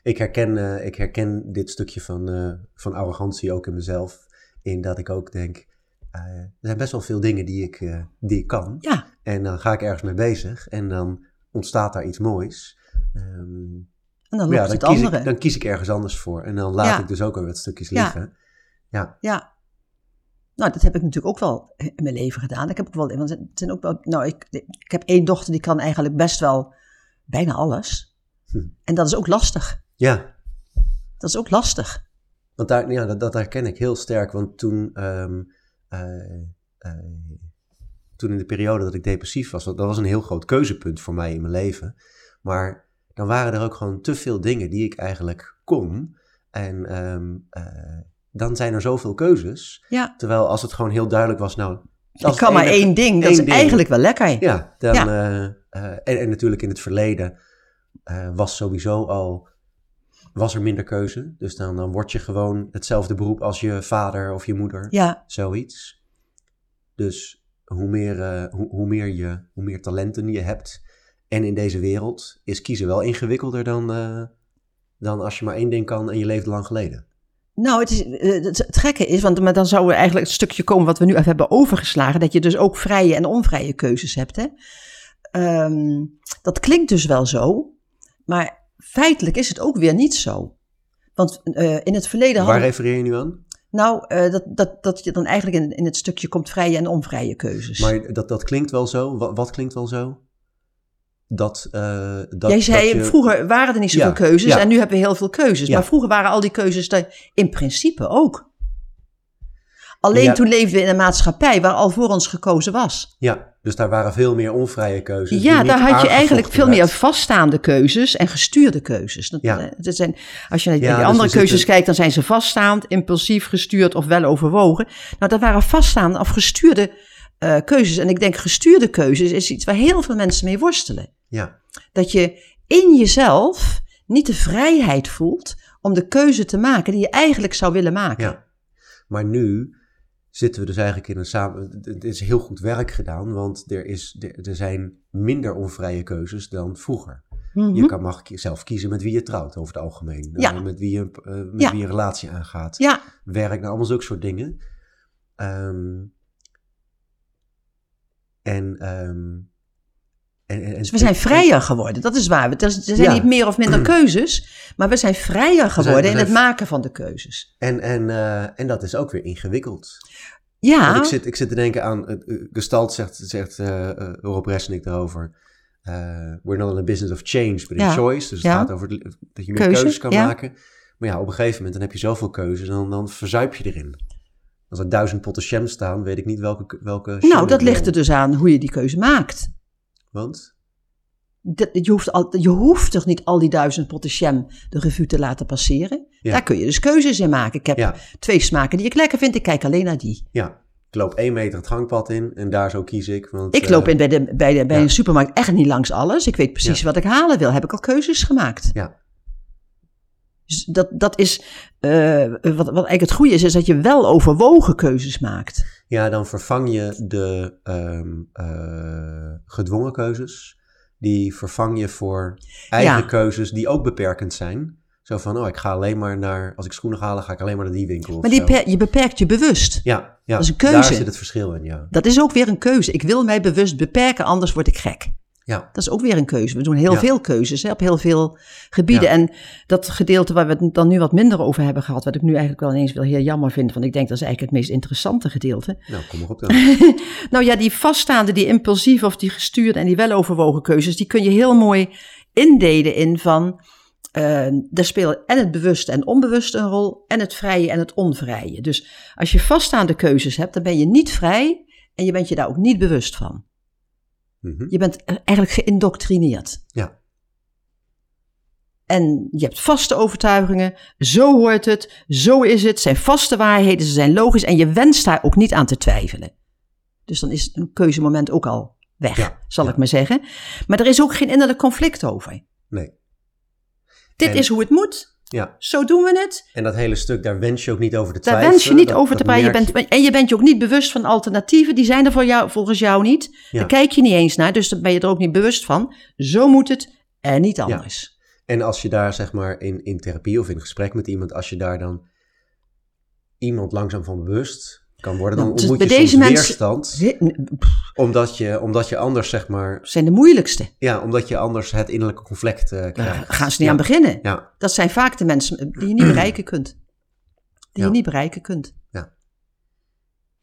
Ik herken, eh, ik herken dit stukje van, eh, van arrogantie ook in mezelf. In dat ik ook denk, eh, er zijn best wel veel dingen die ik, die ik kan. Ja, En dan ga ik ergens mee bezig en dan ontstaat daar iets moois. Ehm, en dan ja, loopt dan, het kies andere. ik, dan kies ik ergens anders voor. En dan laat Ja. ik dus ook weer wat stukjes Ja. liggen. Ja, Ja. Nou, dat heb ik natuurlijk ook wel in mijn leven gedaan. Ik heb ook wel, want het zijn ook wel, nou, ik, ik heb één dochter die kan eigenlijk best wel bijna alles. Hm. En dat is ook lastig. ja, Dat is ook lastig. Want daar, ja, dat, dat herken ik heel sterk. Want toen, ehm, eh, eh, toen in de periode dat ik depressief was, dat was een heel groot keuzepunt voor mij in mijn leven. Maar dan waren er ook gewoon te veel dingen die ik eigenlijk kon. En ehm, eh, dan zijn er zoveel keuzes. Ja. Terwijl als het gewoon heel duidelijk was, nou... Ik dat is kan maar één ding. Dat één is ding. eigenlijk wel lekker. Ja, dan, Ja. eh, eh, en, en natuurlijk in het verleden eh, was sowieso al was er minder keuze. Dus dan, dan word je gewoon hetzelfde beroep als je vader of je moeder, Ja, zoiets. Dus hoe meer, hoe, hoe, meer je, hoe meer talenten je hebt en in deze wereld is kiezen wel ingewikkelder dan, dan als je maar één ding kan en je leeft lang geleden. Nou, het, is, eh, het het gekke is, want maar dan zou er eigenlijk het stukje komen wat we nu even hebben overgeslagen, dat je dus ook vrije en onvrije keuzes hebt. Hè? Ehm, dat klinkt dus wel zo, maar feitelijk is het ook weer niet zo. Want eh, in het verleden Waar refereer je nu aan? Nou, eh, dat, dat, dat je dan eigenlijk in, in het stukje komt vrije en onvrije keuzes. Maar dat, dat klinkt wel zo. Wat, wat klinkt wel zo? Dat, eh, dat, Jij zei, dat je- vroeger waren er niet zoveel Ja, keuzes ja. en nu hebben we heel veel keuzes. Ja. Maar vroeger waren al die keuzes in principe ook. Alleen toen leefden we in een maatschappij waar al voor ons gekozen was. Ja, dus daar waren veel meer onvrije keuzes. ja, daar had je eigenlijk veel meer vaststaande keuzes en gestuurde keuzes. Dat, eh, dat zijn, als je naar die dus andere keuzes zitten- kijkt, dan zijn ze vaststaand, impulsief, gestuurd of wel overwogen. Nou, dat waren vaststaande of gestuurde eh, keuzes. En ik denk gestuurde keuzes is iets waar heel veel mensen mee worstelen. Ja, Dat je in jezelf niet de vrijheid voelt om de keuze te maken die je eigenlijk zou willen maken. ja. Maar nu zitten we dus eigenlijk in een samen... Het is heel goed werk gedaan, want er, is, er, zijn minder onvrije keuzes dan vroeger. Mhm. Je kan, mag zelf kiezen met wie je trouwt over het algemeen. Ja. Eh, met wie je, eh, met Ja. wie je relatie aangaat. Ja, werk, nou allemaal zulke soort dingen. Ehm, en, ehm, en, en, dus we zijn vrijer geworden, dat is waar. Er zijn Ja. niet meer of minder keuzes, maar we zijn vrijer geworden in het maken van de keuzes. En, en, eh, en dat is ook weer ingewikkeld. Ja, Want ik, zit, ik zit te denken aan, eh, Gestalt zegt, zegt eh, Rob Resnick daarover. we're not in a business of change, but in Ja. choice. Dus het Ja. gaat over dat je meer Keuze, keuzes kan maken. Maar ja, op een gegeven moment dan heb je zoveel keuzes en dan, dan verzuip je erin. Als er duizend potten jam staan, weet ik niet welke, welke nou dat ligt er dus aan hoe je die keuze maakt. Want? Dat, je, hoeft al, je hoeft toch niet al die duizend potten jam de revue te laten passeren? Ja. Daar kun je dus keuzes in maken. Ik heb Ja. twee smaken die ik lekker vind, ik kijk alleen naar die. Ja, ik loop één meter het gangpad in en daar zo kies ik. Want, Ik eh, loop in bij, de, bij, de, bij ja. een supermarkt echt niet langs alles. Ik weet precies wat ik halen wil. Heb ik al keuzes gemaakt. Ja, Dus dat, dat is, eh, wat, wat eigenlijk het goede is, is dat je wel overwogen keuzes maakt. ja, dan vervang je de ehm, eh, gedwongen keuzes. Die vervang je voor eigen Ja. keuzes die ook beperkend zijn. Zo van, oh, ik ga alleen maar naar, als ik schoenen ga halen, ga ik alleen maar naar die winkel. Maar die per- je beperkt je bewust. ja, ja, dat is een keuze. daar zit het verschil in, ja. Dat is ook weer een keuze. Ik wil mij bewust beperken, anders word ik gek. Ja, Dat is ook weer een keuze. We doen heel Ja. veel keuzes hè, op heel veel gebieden. Ja. En dat gedeelte waar we het dan nu wat minder over hebben gehad, wat ik nu eigenlijk wel ineens wel heel jammer vind, want ik denk dat is eigenlijk het meest interessante gedeelte. nou, kom maar op dan. Nou ja, die vaststaande, die impulsieve of die gestuurde en die weloverwogen keuzes, die kun je heel mooi indelen in van, eh daar spelen en het bewuste en onbewuste een rol, en het vrije en het onvrije. Dus als je vaststaande keuzes hebt, dan ben je niet vrij en je bent je daar ook niet bewust van. Mhm. Je bent eigenlijk geïndoctrineerd. Ja, En je hebt vaste overtuigingen, zo hoort het, zo is het, zijn vaste waarheden, ze zijn logisch en je wenst daar ook niet aan te twijfelen. Dus dan is een keuzemoment ook al weg, Ja, zal ja. ik maar zeggen. Maar er is ook geen innerlijk conflict over. nee. Dit En- is hoe het moet, Ja, zo doen we het. en dat hele stuk, daar wens je ook niet over te Daar twijfelen. wens je niet Dat- over te praten. Je bent, en je bent je ook niet bewust van alternatieven, die zijn er voor jou, volgens jou niet. Ja. Daar kijk je niet eens naar, dus daar ben je er ook niet bewust van. Zo moet het en niet anders. En als je daar zeg maar in, in therapie of in gesprek met iemand, als je daar dan iemand langzaam van bewust kan worden, dan Nou, dus ontmoet je bij soms deze mensen- weerstand. Omdat je, omdat je anders zeg maar, zijn de moeilijkste. ja, omdat je anders het innerlijke conflict eh, Daar krijgt. gaan ze niet ja. aan beginnen. Ja, Dat zijn vaak de mensen die je niet bereiken kunt. Die Ja. je niet bereiken kunt.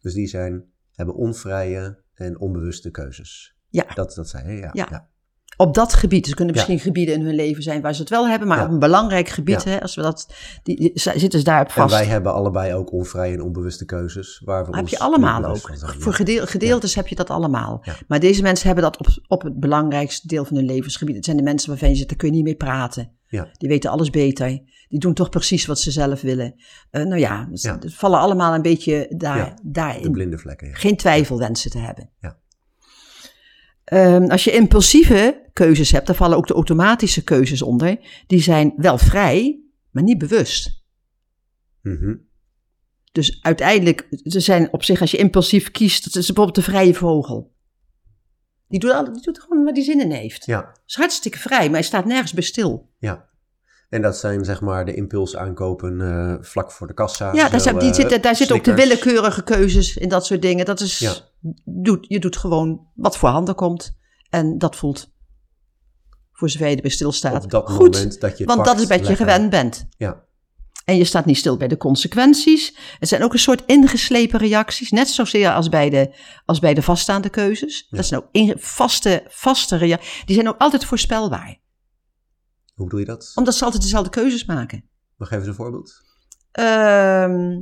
dus die zijn, hebben onvrije en onbewuste keuzes. Ja. Dat, dat zei je, ja. Ja. Op dat gebied. Dus er kunnen Ja. misschien gebieden in hun leven zijn waar ze het wel hebben, maar Ja. op een belangrijk gebied, Ja. hè, als we dat, die, die- zitten ze daarop En vast. wij hebben allebei ook onvrije en onbewuste keuzes. Waar we heb ons je allemaal ook. Voor gedeel- gedeeltes heb je dat allemaal. Maar deze mensen hebben dat op, op het belangrijkste deel van hun levensgebied. Het zijn de mensen waarvan je zegt, daar kun je niet mee praten. Ja. Die weten alles beter. Die doen toch precies wat ze zelf willen. Eh, nou ja, ze vallen allemaal een beetje daar, Ja, De daarin. blinde vlekken. Geen twijfel wensen te hebben. Ja. Ehm, als je impulsieve keuzes hebt, dan vallen ook de automatische keuzes onder. Die zijn wel vrij, maar niet bewust. Mhm. Dus uiteindelijk, ze zijn op zich, als je impulsief kiest, dat is bijvoorbeeld de vrije vogel. Die doet, al- die doet gewoon wat hij zin in heeft. Ja, is hartstikke vrij, maar hij staat nergens bij stil. ja. En dat zijn zeg maar de impuls aankopen eh, vlak voor de kassa. Ja, daar, Zo, zitten, daar zitten ook de willekeurige keuzes in dat soort dingen. Dat is, Ja. Doet, je doet gewoon wat voor handen komt. En dat voelt, voor zover je erbij stilstaat, Op dat goed. moment dat je want dat is wat je gewend bent. Ja, En je staat niet stil bij de consequenties. Het zijn ook een soort ingeslepen reacties, net zozeer als bij de, als bij de vaststaande keuzes. Dat zijn ook in, vaste, vaste reacties. Die zijn ook altijd voorspelbaar. hoe bedoel je dat? Omdat ze altijd dezelfde keuzes maken. Nog even een voorbeeld. Ehm,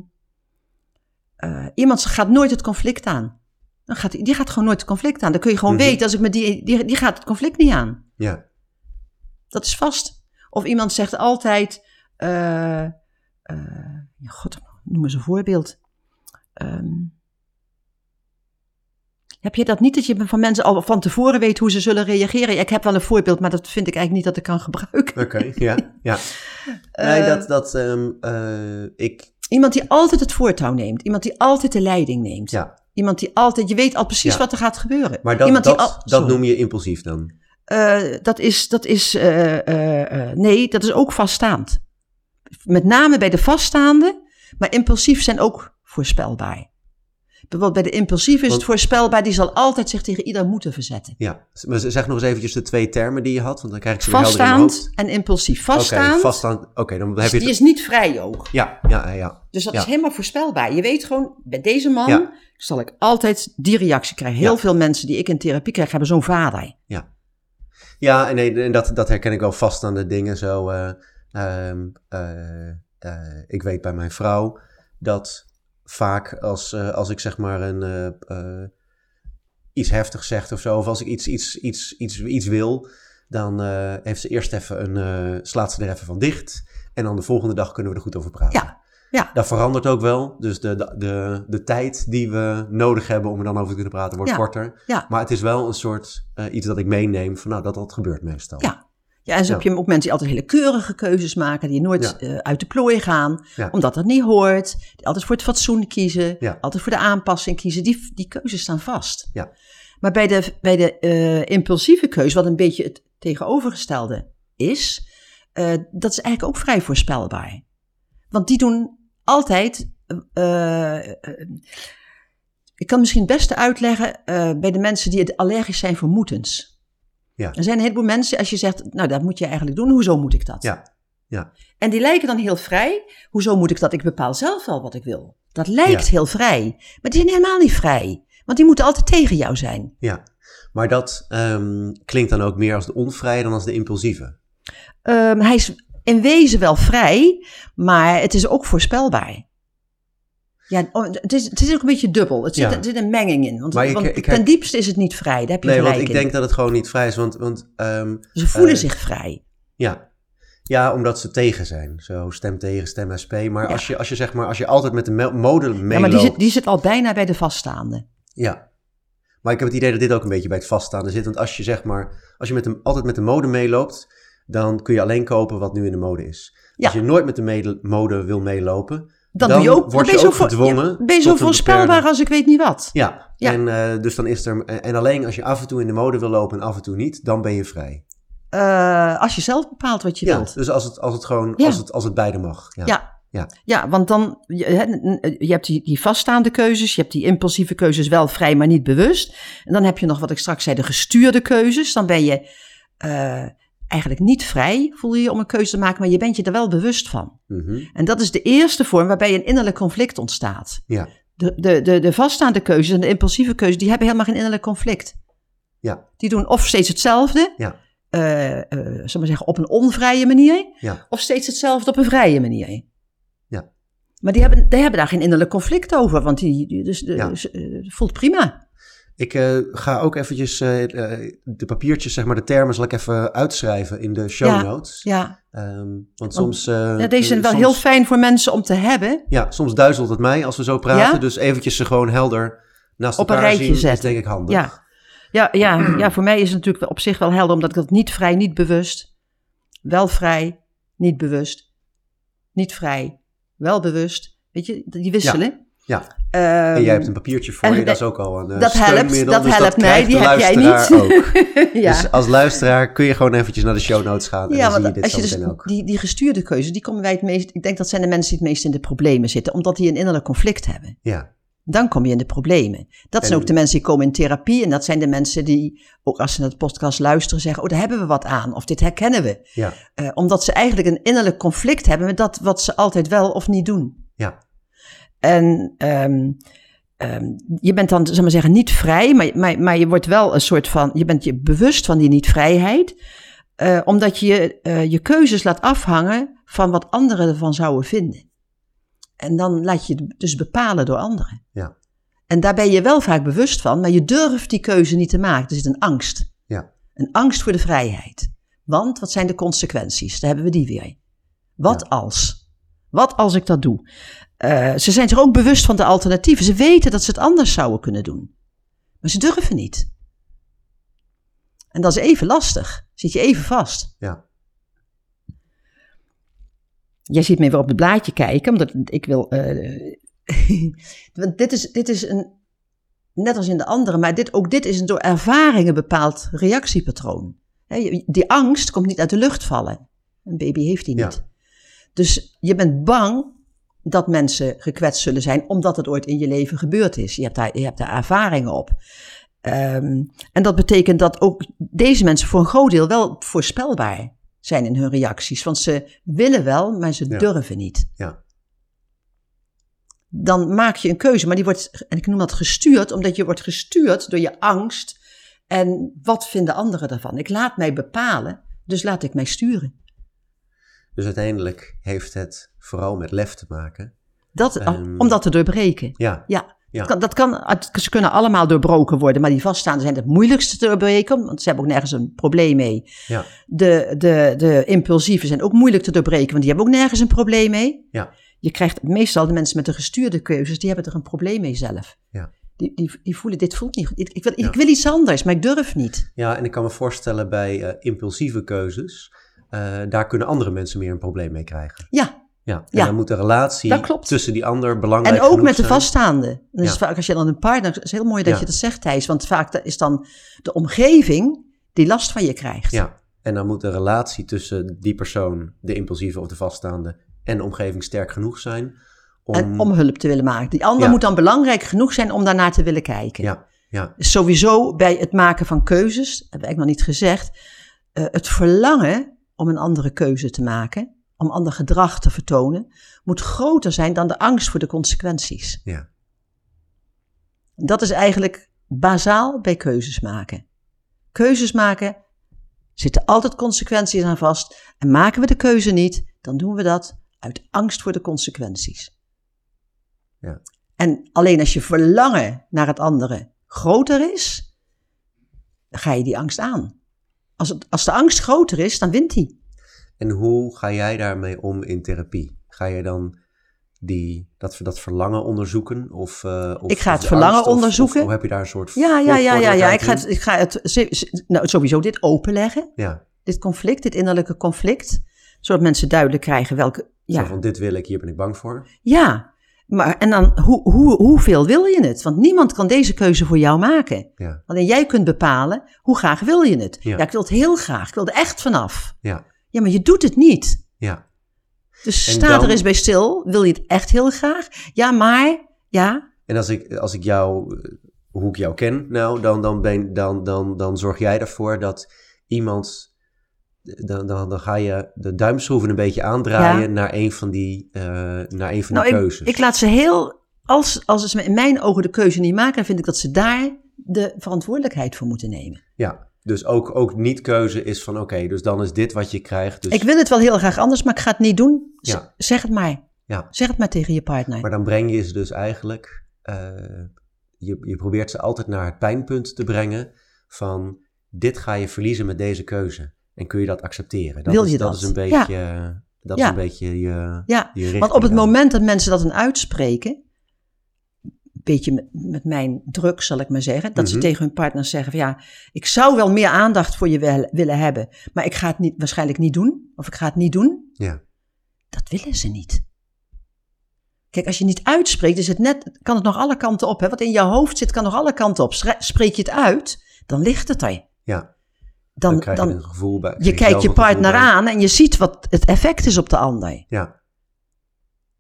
eh, iemand gaat nooit het conflict aan. Dan gaat, die- die gaat gewoon nooit het conflict aan. Dan kun je gewoon Mhm. weten, als ik met die, die, die gaat het conflict niet aan. Ja, Dat is vast. Of iemand zegt altijd, eh, eh, ja, god, noem eens een voorbeeld. Ehm, heb je dat niet, dat je van mensen al van tevoren weet hoe ze zullen reageren? Ik heb wel een voorbeeld, maar dat vind ik eigenlijk niet dat ik kan gebruiken. oké. ja, ja. Nee, Eh, dat, dat ehm, eh, ik, Iemand die altijd het voortouw neemt. Iemand die altijd de leiding neemt. ja. Iemand die altijd, je weet al precies Ja. wat er gaat gebeuren. Maar dat, Iemand dat, die al- dat noem je impulsief dan? Eh, dat is, dat is eh, eh, nee, dat is ook vaststaand. Met name bij de vaststaande, maar impulsief zijn ook voorspelbaar. Bijvoorbeeld bij de impulsief is Want- het voorspelbaar, die zal altijd zich tegen ieder moeten verzetten. Ja, maar zeg nog eens eventjes de twee termen die je had, want dan krijg ik ze weer helder in mijn hoofd. Vaststaand en impulsief. Oké, Vaststaand, vaststaand. Oké, dan heb je die is niet vrij ook. Ja, ja, ja. Dus dat Ja. is helemaal voorspelbaar. Je weet gewoon, bij deze man Ja. zal ik altijd die reactie krijgen. Heel Ja. veel mensen die ik in therapie krijg, hebben zo'n vader. Ja, en, nee, en dat, dat herken ik wel vast aan de dingen. Zo, eh, ehm, eh, eh, ik weet bij mijn vrouw dat vaak als, eh, als ik zeg maar een, eh, eh, iets heftigs zeg of zo, of als ik iets, iets, iets, iets, iets wil, dan heeft ze eerst even een, slaat ze er even van dicht. En dan de volgende dag kunnen we er goed over praten. Ja, ja. Dat verandert ook wel. Dus de, de, de, de tijd die we nodig hebben om er dan over te kunnen praten wordt Ja. korter. Ja. Maar het is wel een soort iets dat ik meeneem van nou, dat dat gebeurt meestal. Ja. Ja, en zo heb je ook mensen die altijd hele keurige keuzes maken, die nooit eh, uit de plooi gaan, omdat dat niet hoort, die altijd voor het fatsoen kiezen, altijd voor de aanpassing kiezen, die, die keuzes staan vast. Ja. Maar bij de, bij de eh, impulsieve keuze, wat een beetje het tegenovergestelde is, eh, dat is eigenlijk ook vrij voorspelbaar. Want die doen altijd. ik kan misschien het beste uitleggen bij de mensen die allergisch zijn voor moetens. Ja. Er zijn een heleboel mensen, als je zegt, nou dat moet je eigenlijk doen, hoezo moet ik dat? Ja. Ja. En die lijken dan heel vrij. Hoezo moet ik dat? Ik bepaal zelf wel wat ik wil. Dat lijkt Ja. heel vrij, maar die zijn helemaal niet vrij. Want die moeten altijd tegen jou zijn. Ja, maar dat ehm, klinkt dan ook meer als de onvrije dan als de impulsieve. Ehm, hij is in wezen wel vrij, maar het is ook voorspelbaar. Ja, oh, het is, het is ook een beetje dubbel. Het zit, Ja. er zit een menging in. Want, Maar want ik ten diepste is het niet vrij. Daar heb je Nee, want ik in. denk dat het gewoon niet vrij is. Want, want ehm, Ze voelen eh, zich vrij. ja. ja, omdat ze tegen zijn. Zo stem tegen, stem SP. Maar Ja. als, je, als je zeg maar, als je altijd met de mode meeloopt. Ja, maar die zit, die zit al bijna bij de vaststaande. Ja. Maar ik heb het idee dat dit ook een beetje bij het vaststaande zit. Want als je zeg maar, als je met de, altijd met de mode meeloopt, dan kun je alleen kopen wat nu in de mode is. Ja. Als je nooit met de mode wil meelopen, Dan, Dan doe je ook, word je gedwongen ja, ben je zo voorspelbaar als ik weet niet wat. ja. Ja. En eh, dus dan is er, en alleen als je af en toe in de mode wil lopen en af en toe niet, dan ben je vrij. Eh, als je zelf bepaalt wat je Ja, wilt. dus als het, als het gewoon, Ja. als het, als het beide mag. Ja. Ja. Ja. Want dan, je, je hebt die, die vaststaande keuzes, je hebt die impulsieve keuzes wel vrij, maar niet bewust. En dan heb je nog wat ik straks zei, de gestuurde keuzes. Dan ben je eh, eigenlijk niet vrij, voel je je om een keuze te maken, maar je bent je er wel bewust van. Mhm. En dat is de eerste vorm waarbij een innerlijk conflict ontstaat. ja. De, de, de, de vaststaande keuzes en de impulsieve keuzes, die hebben helemaal geen innerlijk conflict. Ja. Die doen of steeds hetzelfde, Ja. eh, eh, zullen we zeggen, op een onvrije manier, Ja. of steeds hetzelfde op een vrije manier. Ja. Maar die hebben, die hebben daar geen innerlijk conflict over, want die, die dus, Ja. dus, eh, voelt prima. Ik eh, ga ook eventjes eh, eh, de papiertjes, zeg maar de termen, zal ik even uitschrijven in de show notes. Ja. Ehm, want soms... eh, Ja, deze zijn wel soms- heel fijn voor mensen om te hebben. Ja, soms duizelt het mij als we zo praten. Ja? Dus eventjes ze gewoon helder naast Op een rijtje zien is zetten. denk ik handig. Ja. Ja, ja, ja, voor mij is het natuurlijk op zich wel helder, omdat ik dat niet vrij, niet bewust, wel vrij, niet bewust, niet vrij, wel bewust. Weet je, die wisselen. Ja. Ehm, En jij hebt een papiertje voor en je, dat is ook al een eh, dat helpt, steunmiddel. dat dus helpt mij, die heb jij niet. ook. ja. Dus als luisteraar kun je gewoon eventjes naar de show notes gaan en ja, dan zie je want dit als je dus ook. die, die gestuurde keuze, die komen wij het meest, ik denk dat zijn de mensen die het meest in de problemen zitten, omdat die een innerlijk conflict hebben. Ja, Dan kom je in de problemen. Dat zijn ook de mensen die komen in therapie. En dat zijn de mensen die, ook als ze naar de podcast luisteren, zeggen: Oh, daar hebben we wat aan. Of dit herkennen we. ja, Eh, omdat ze eigenlijk een innerlijk conflict hebben met dat wat ze altijd wel of niet doen. ja, En ehm, ehm, je bent dan, zeg maar zeggen, niet vrij, maar, maar, maar je wordt wel een soort van, je bent je bewust van die niet-vrijheid. eh, omdat je eh, je keuzes laat afhangen van wat anderen ervan zouden vinden. En dan laat je het dus bepalen door anderen. Ja. En daar ben je wel vaak bewust van, maar je durft die keuze niet te maken. Er zit een angst. ja, Een angst voor de vrijheid. Want wat zijn de consequenties? Daar hebben we die weer. Wat Ja. als? Wat als ik dat doe? Eh, ze zijn zich ook bewust van de alternatieven. Ze weten dat ze het anders zouden kunnen doen. Maar ze durven niet. En dat is even lastig. Zit je even vast. ja, Jij ziet me weer op het blaadje kijken, omdat ik wil. eh, want dit is, dit is een. Net als in de andere, maar dit, ook dit is een door ervaringen bepaald reactiepatroon. Die angst komt niet uit de lucht vallen. Een baby heeft die Ja. Dus je bent bang dat mensen gekwetst zullen zijn, omdat het ooit in je leven gebeurd is. Je hebt daar, je hebt daar ervaringen op. Ehm, en dat betekent dat ook deze mensen voor een groot deel wel voorspelbaar zijn in hun reacties. Want ze willen wel, maar ze Ja. durven niet. ja, Dan maak je een keuze, maar die wordt, en ik noem dat gestuurd, omdat je wordt gestuurd door je angst. En wat vinden anderen daarvan? Ik laat mij bepalen, dus laat ik mij sturen. Dus uiteindelijk heeft het vooral met lef te maken. Dat, Ehm. om dat te doorbreken. Ja, Ja, Ja. Dat, kan, dat kan, het- ze kunnen allemaal doorbroken worden, maar die vaststaande zijn het moeilijkste te doorbreken, want ze hebben ook nergens een probleem mee. ja, De, de, de impulsieven zijn ook moeilijk te doorbreken, want die hebben ook nergens een probleem mee. ja, Je krijgt meestal de mensen met de gestuurde keuzes, die hebben er een probleem mee zelf. ja. Die, die, die voelen, dit voelt niet goed. Ik, ik, wil, Ja. ik wil iets anders, maar ik durf niet. Ja, en ik kan me voorstellen bij eh, impulsieve keuzes, eh, daar kunnen andere mensen meer een probleem mee krijgen. Ja, Ja, en Ja. dan moet de relatie tussen die ander belangrijk en ook met de zijn. vaststaande. Dus Ja. vaak als je dan een partner, het is heel mooi dat Ja. je dat zegt Thijs, want vaak is dan de omgeving die last van je krijgt. Ja, en dan moet de relatie tussen die persoon, de impulsieve of de vaststaande, en de omgeving sterk genoeg zijn om... En om hulp te willen maken. Die ander moet dan belangrijk genoeg zijn om daarnaar te willen kijken. Ja, ja, Sowieso bij het maken van keuzes, dat heb ik nog niet gezegd, eh, het verlangen om een andere keuze te maken, om ander gedrag te vertonen, moet groter zijn dan de angst voor de consequenties. ja, Dat is eigenlijk bazaal bij keuzes maken. Keuzes maken zitten altijd consequenties aan vast. En maken we de keuze niet, dan doen we dat uit angst voor de consequenties. Ja. En alleen als je verlangen naar het andere groter is, dan ga je die angst aan. Als, het, als de angst groter is, dan wint die. En hoe ga jij daarmee om in therapie? Ga je dan die, dat, dat verlangen onderzoeken? Of, eh, of Ik ga het verlangen angst, onderzoeken. Of, of heb je daar een soort Ja, ja, ja, ja, ja. Ik ga het, ik ga het nou, sowieso dit openleggen. Ja, Dit conflict, dit innerlijke conflict. Zodat mensen duidelijk krijgen welke. zo Ja, van dit wil ik, hier ben ik bang voor. Ja, maar en dan hoe, hoe, hoeveel wil je het? Want niemand kan deze keuze voor jou maken. Ja, Alleen jij kunt bepalen hoe graag wil je het. Ja. Ja, ik wil het heel graag. Ik wil er echt vanaf. ja, Ja, maar je doet het niet. ja, Dus En sta dan- er eens bij stil. Wil je het echt heel graag? Ja, maar ja. En als ik, als ik jou, hoe ik jou ken, nou, dan, dan, ben, dan, dan, dan zorg jij ervoor dat iemand, dan, dan, dan ga je de duimschroeven een beetje aandraaien Ja. naar een van die, eh, naar een van Nou, die ik, keuzes. ik laat ze heel. Als, als ze in mijn ogen de keuze niet maken, dan vind ik dat ze daar de verantwoordelijkheid voor moeten nemen. Ja, Dus ook, ook niet-keuze is van oké, dus dan is dit wat je krijgt. Dus, Ik wil het wel heel graag anders, maar ik ga het niet doen. Z- Ja. Zeg het maar. Ja. Zeg het maar tegen je partner. Maar dan breng je ze dus eigenlijk, eh, je, je probeert ze altijd naar het pijnpunt te brengen van dit ga je verliezen met deze keuze. En kun je dat accepteren? Dat Wil is, je dat? dat? is een beetje, dat is een beetje je, ja, je richting want op het dan. moment dat mensen dat dan uitspreken, een beetje met, mijn druk zal ik maar zeggen, dat ze Mhm. tegen hun partner zeggen van ja, ik zou wel meer aandacht voor je wel- willen hebben, maar ik ga het niet, waarschijnlijk niet doen, of ik ga het niet doen, Ja, dat willen ze niet. Kijk, als je niet uitspreekt, is het net, kan het nog alle kanten op. Hè? Wat in jouw hoofd zit, kan nog alle kanten op. Spreek je het uit, dan ligt het er. ja. Dan, Dan, krijg dan, je een gevoel bij. je kijkt je partner aan en je ziet wat het effect is op de ander. Ja,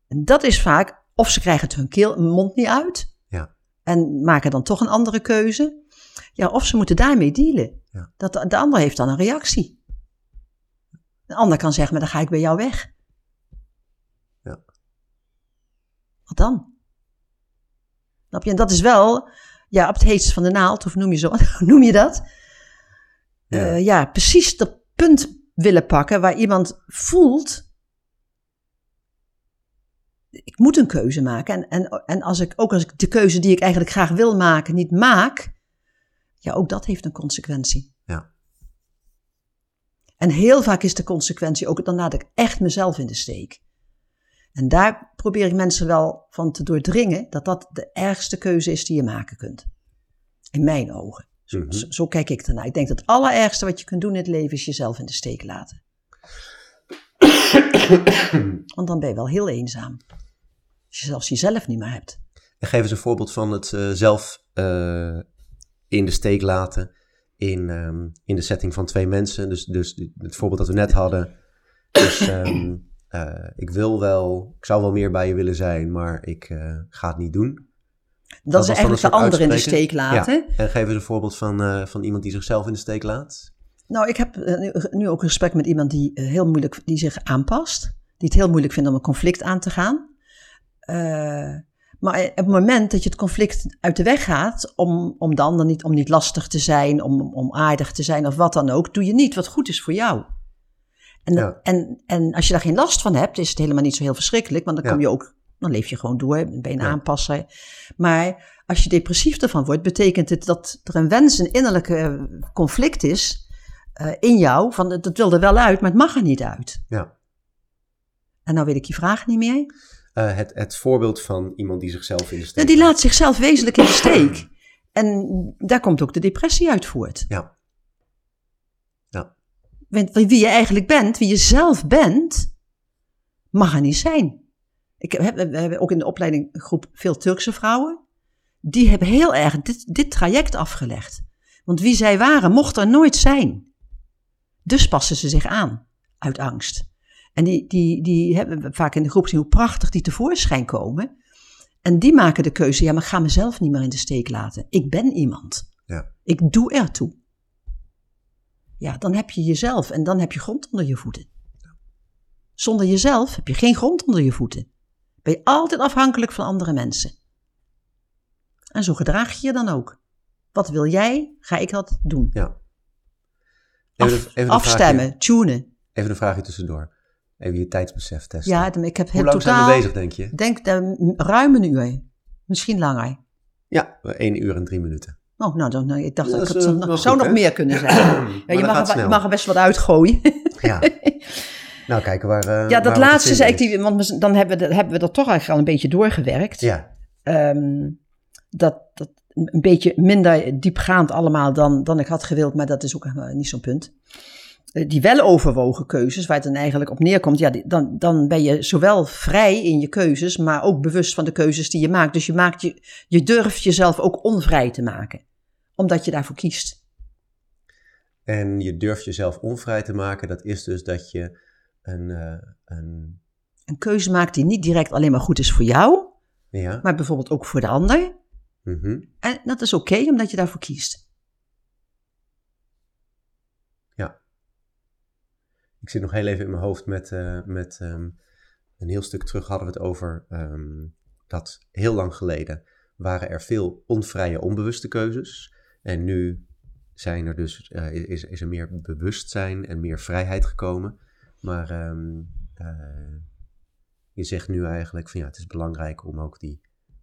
En dat is vaak, of ze krijgen het hun keel, mond niet uit. Ja. En maken dan toch een andere keuze. Ja, of ze moeten daarmee dealen. Ja. Dat de, de ander heeft dan een reactie. De ander kan zeggen, maar dan ga ik bij jou weg. Ja. Wat dan? Snap je? En dat is wel, ja, op het heetst van de naald, of noem je, zo, noem je dat? Ja. ja. ja, precies dat punt willen pakken waar iemand voelt. Ik moet een keuze maken. En, en, en als ik, ook als ik de keuze die ik eigenlijk graag wil maken niet maak, ja, ook dat heeft een consequentie. Ja. En heel vaak is de consequentie ook, dan laat ik echt mezelf in de steek. En daar probeer ik mensen wel van te doordringen dat dat de ergste keuze is die je maken kunt. In mijn ogen. Zo, Mhm. zo, zo kijk ik ernaar. Ik denk dat het allerergste wat je kunt doen in het leven is jezelf in de steek laten. Want dan ben je wel heel eenzaam. Als je zelfs jezelf niet meer hebt. En geef eens een voorbeeld van het eh, zelf eh, in de steek laten in, ehm, in de setting van twee mensen. Dus, dus het voorbeeld dat we net hadden. Dus ik wil wel, ik zou wel meer bij je willen zijn, maar ik ga het niet doen. Dat, is dan eigenlijk de ander in de steek laten. En geef eens een voorbeeld van, eh, van iemand die zichzelf in de steek laat. Nou, ik heb eh, nu, nu ook een gesprek met iemand die eh, heel moeilijk, die zich aanpast. Die het heel moeilijk vindt om een conflict aan te gaan. Eh, maar op het moment dat je het conflict uit de weg gaat, om, om de ander niet, om niet lastig te zijn, om, om aardig te zijn of wat dan ook, doe je niet wat goed is voor jou. En, Ja. en, en als je daar geen last van hebt, is het helemaal niet zo heel verschrikkelijk, want dan Ja. kom je ook, dan leef je gewoon door, ben je een Ja. aanpasser. Maar als je depressief ervan wordt, betekent het dat er een wens, een innerlijke conflict is eh, in jou, van dat wil er wel uit, maar het mag er niet uit. Ja. En nou weet ik je vraag niet meer. Eh, het, het voorbeeld van iemand die zichzelf in de steek Ja, die laat zichzelf wezenlijk in de steek. En daar komt ook de depressie uit voort. Ja. Want wie je eigenlijk bent, wie je zelf bent, mag er niet zijn. Ik heb, we hebben ook in de opleiding een groep veel Turkse vrouwen. Die hebben heel erg dit, dit traject afgelegd. Want wie zij waren, mocht er nooit zijn. Dus passen ze zich aan, uit angst. En die, die, die hebben we vaak in de groep zien hoe prachtig die tevoorschijn komen. En die maken de keuze, ja, maar ik ga mezelf niet meer in de steek laten. Ik ben iemand. Ja. Ik doe ertoe. Ja, dan heb je jezelf en dan heb je grond onder je voeten. Zonder jezelf heb je geen grond onder je voeten. Ben je altijd afhankelijk van andere mensen. En zo gedraag je je dan ook. Wat wil jij, ga ik dat doen. Ja. Even, afstemmen, vraagje- tunen. even een vraagje tussendoor. Even je tijdsbesef testen. Ja, ik heb Hoe lang totaal... zijn we bezig, denk je? denk ruim een uur. Misschien langer. Ja, 1 uur en 3 minuten. Oh, nou, dan, ik dacht dat dat het is, zou, eh, nog- zou meer kunnen zijn. Ja, je, mag er, mag er best wat uitgooien. Ja. nou, kijken waar. eh, Ja, dat waar laatste te zei ik, vinden die, want dan hebben we, hebben we dat toch eigenlijk al een beetje doorgewerkt. is. Ja, Ehm, dat, dat een beetje minder diepgaand allemaal dan, dan ik had gewild, maar dat is ook niet zo'n punt. Eh, Die wel overwogen keuzes, waar het dan eigenlijk op neerkomt, ja, dan, dan ben je zowel vrij in je keuzes, maar ook bewust van de keuzes die je maakt. Dus je, maakt je, je durft jezelf ook onvrij te maken, omdat je daarvoor kiest. en je durft jezelf onvrij te maken. Dat is dus dat je een. eh, een Een keuze maakt die niet direct alleen maar goed is voor jou, ja. maar bijvoorbeeld ook voor de ander. mhm. En dat is oké, omdat je daarvoor kiest. Ik zit nog heel even in mijn hoofd met. eh, met ehm, een heel stuk terug hadden we het over. ehm, dat heel lang geleden waren er veel onvrije, onbewuste keuzes. En nu zijn er dus, eh, is, is er meer bewustzijn en meer vrijheid gekomen. Maar ehm, eh, je zegt nu eigenlijk van ja, het is belangrijk om ook die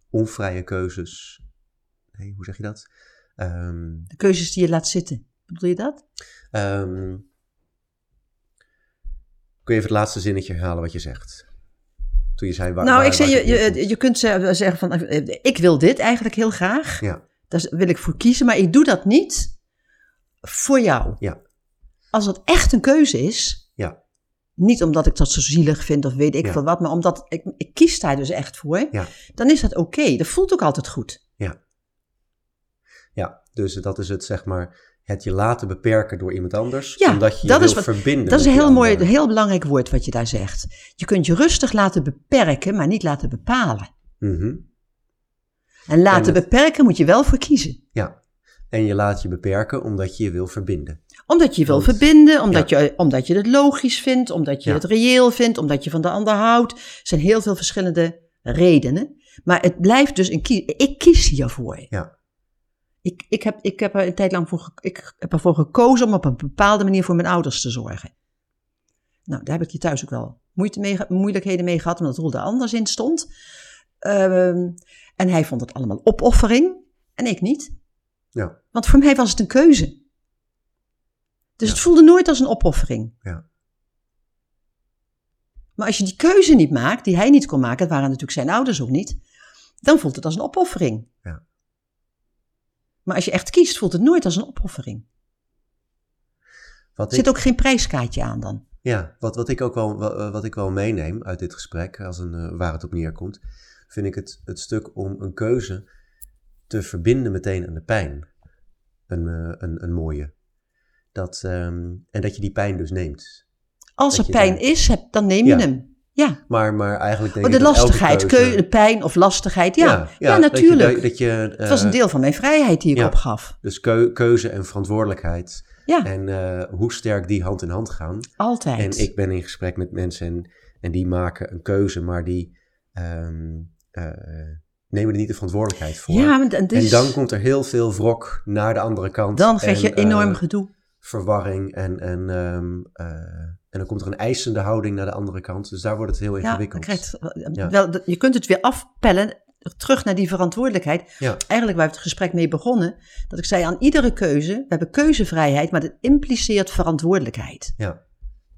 onvrije keuzes. Nee, hoe zeg je dat? Ehm, De keuzes die je laat zitten. Bedoel je dat? ehm, kun je even het laatste zinnetje herhalen wat je zegt? Toen je zei waar. nou, waar- ik zei, je, je, je kunt ze- zeggen van, eh, ik wil dit eigenlijk heel graag. Ja, Daar wil ik voor kiezen, maar ik doe dat niet voor jou. ja, Als het echt een keuze is, niet omdat ik dat zo zielig vind of weet ik Ja. veel wat, maar omdat ik, ik kies daar dus echt voor, ja, dan is dat oké. Dat voelt ook altijd goed. ja. Ja, dus dat is het zeg maar. Het je laten beperken door iemand anders. Ja, omdat je je dat wil wat- verbinden. Dat is een heel mooi, ander. heel belangrijk woord wat je daar zegt. Je kunt je rustig laten beperken, maar niet laten bepalen. Mhm. En laten En het- beperken moet je wel voor kiezen. Ja. En je laat je beperken omdat je je wil verbinden. Omdat je je wil verbinden, omdat, je, omdat je het logisch vindt, omdat je Ja. het reëel vindt, omdat je van de ander houdt. Er zijn heel veel verschillende redenen. Maar het blijft dus een kies. Ik kies hiervoor. Ja. Ik, ik, heb, ik heb er een tijd lang voor, ik heb ervoor gekozen om op een bepaalde manier voor mijn ouders te zorgen. Nou, daar heb ik hier thuis ook wel moeite mee, moeilijkheden mee gehad, omdat Roel er anders in stond. Ehm, en hij vond het allemaal opoffering en ik niet. Ja. Want voor mij was het een keuze. Dus Ja. het voelde nooit als een opoffering. Ja. Maar als je die keuze niet maakt, die hij niet kon maken, het waren natuurlijk zijn ouders ook niet, dan voelt het als een opoffering. Ja. Maar als je echt kiest, voelt het nooit als een opoffering. Wat Er ik, zit ook geen prijskaartje aan dan. ja, wat, wat ik ook wel, wa- wat ik wel meeneem uit dit gesprek, als een, eh, waar het op neerkomt, vind ik het, het stuk om een keuze te verbinden meteen aan de pijn. Een, eh, een, een mooie. Dat, ehm, en dat je die pijn dus neemt. Als Dat er pijn dan- is, dan neem je Ja. hem. Ja. Maar, maar eigenlijk denk Oh, de lastigheid, keuze- keu- pijn of lastigheid. Ja, ja, je- natuurlijk. Dat je, dat je, het was een eh, deel van mijn vrijheid die ik ja. opgaf. Dus keu- keuze en verantwoordelijkheid. Ja, En eh, hoe sterk die hand in hand gaan. altijd. En ik ben in gesprek met mensen en, en die maken een keuze, maar die ehm, eh, nemen er niet de verantwoordelijkheid voor. ja, maar En dan komt er heel veel wrok naar de andere kant. dan krijg je En, enorm gedoe. Verwarring en, en, ehm, eh, en dan komt er een eisende houding naar de andere kant. Dus daar wordt het heel Ja, dan ingewikkeld. krijgt, Ja. wel, je kunt het weer afpellen, terug naar die verantwoordelijkheid. Ja, Eigenlijk waar we het gesprek mee begonnen, dat ik zei aan iedere keuze, we hebben keuzevrijheid, maar dat impliceert verantwoordelijkheid. ja,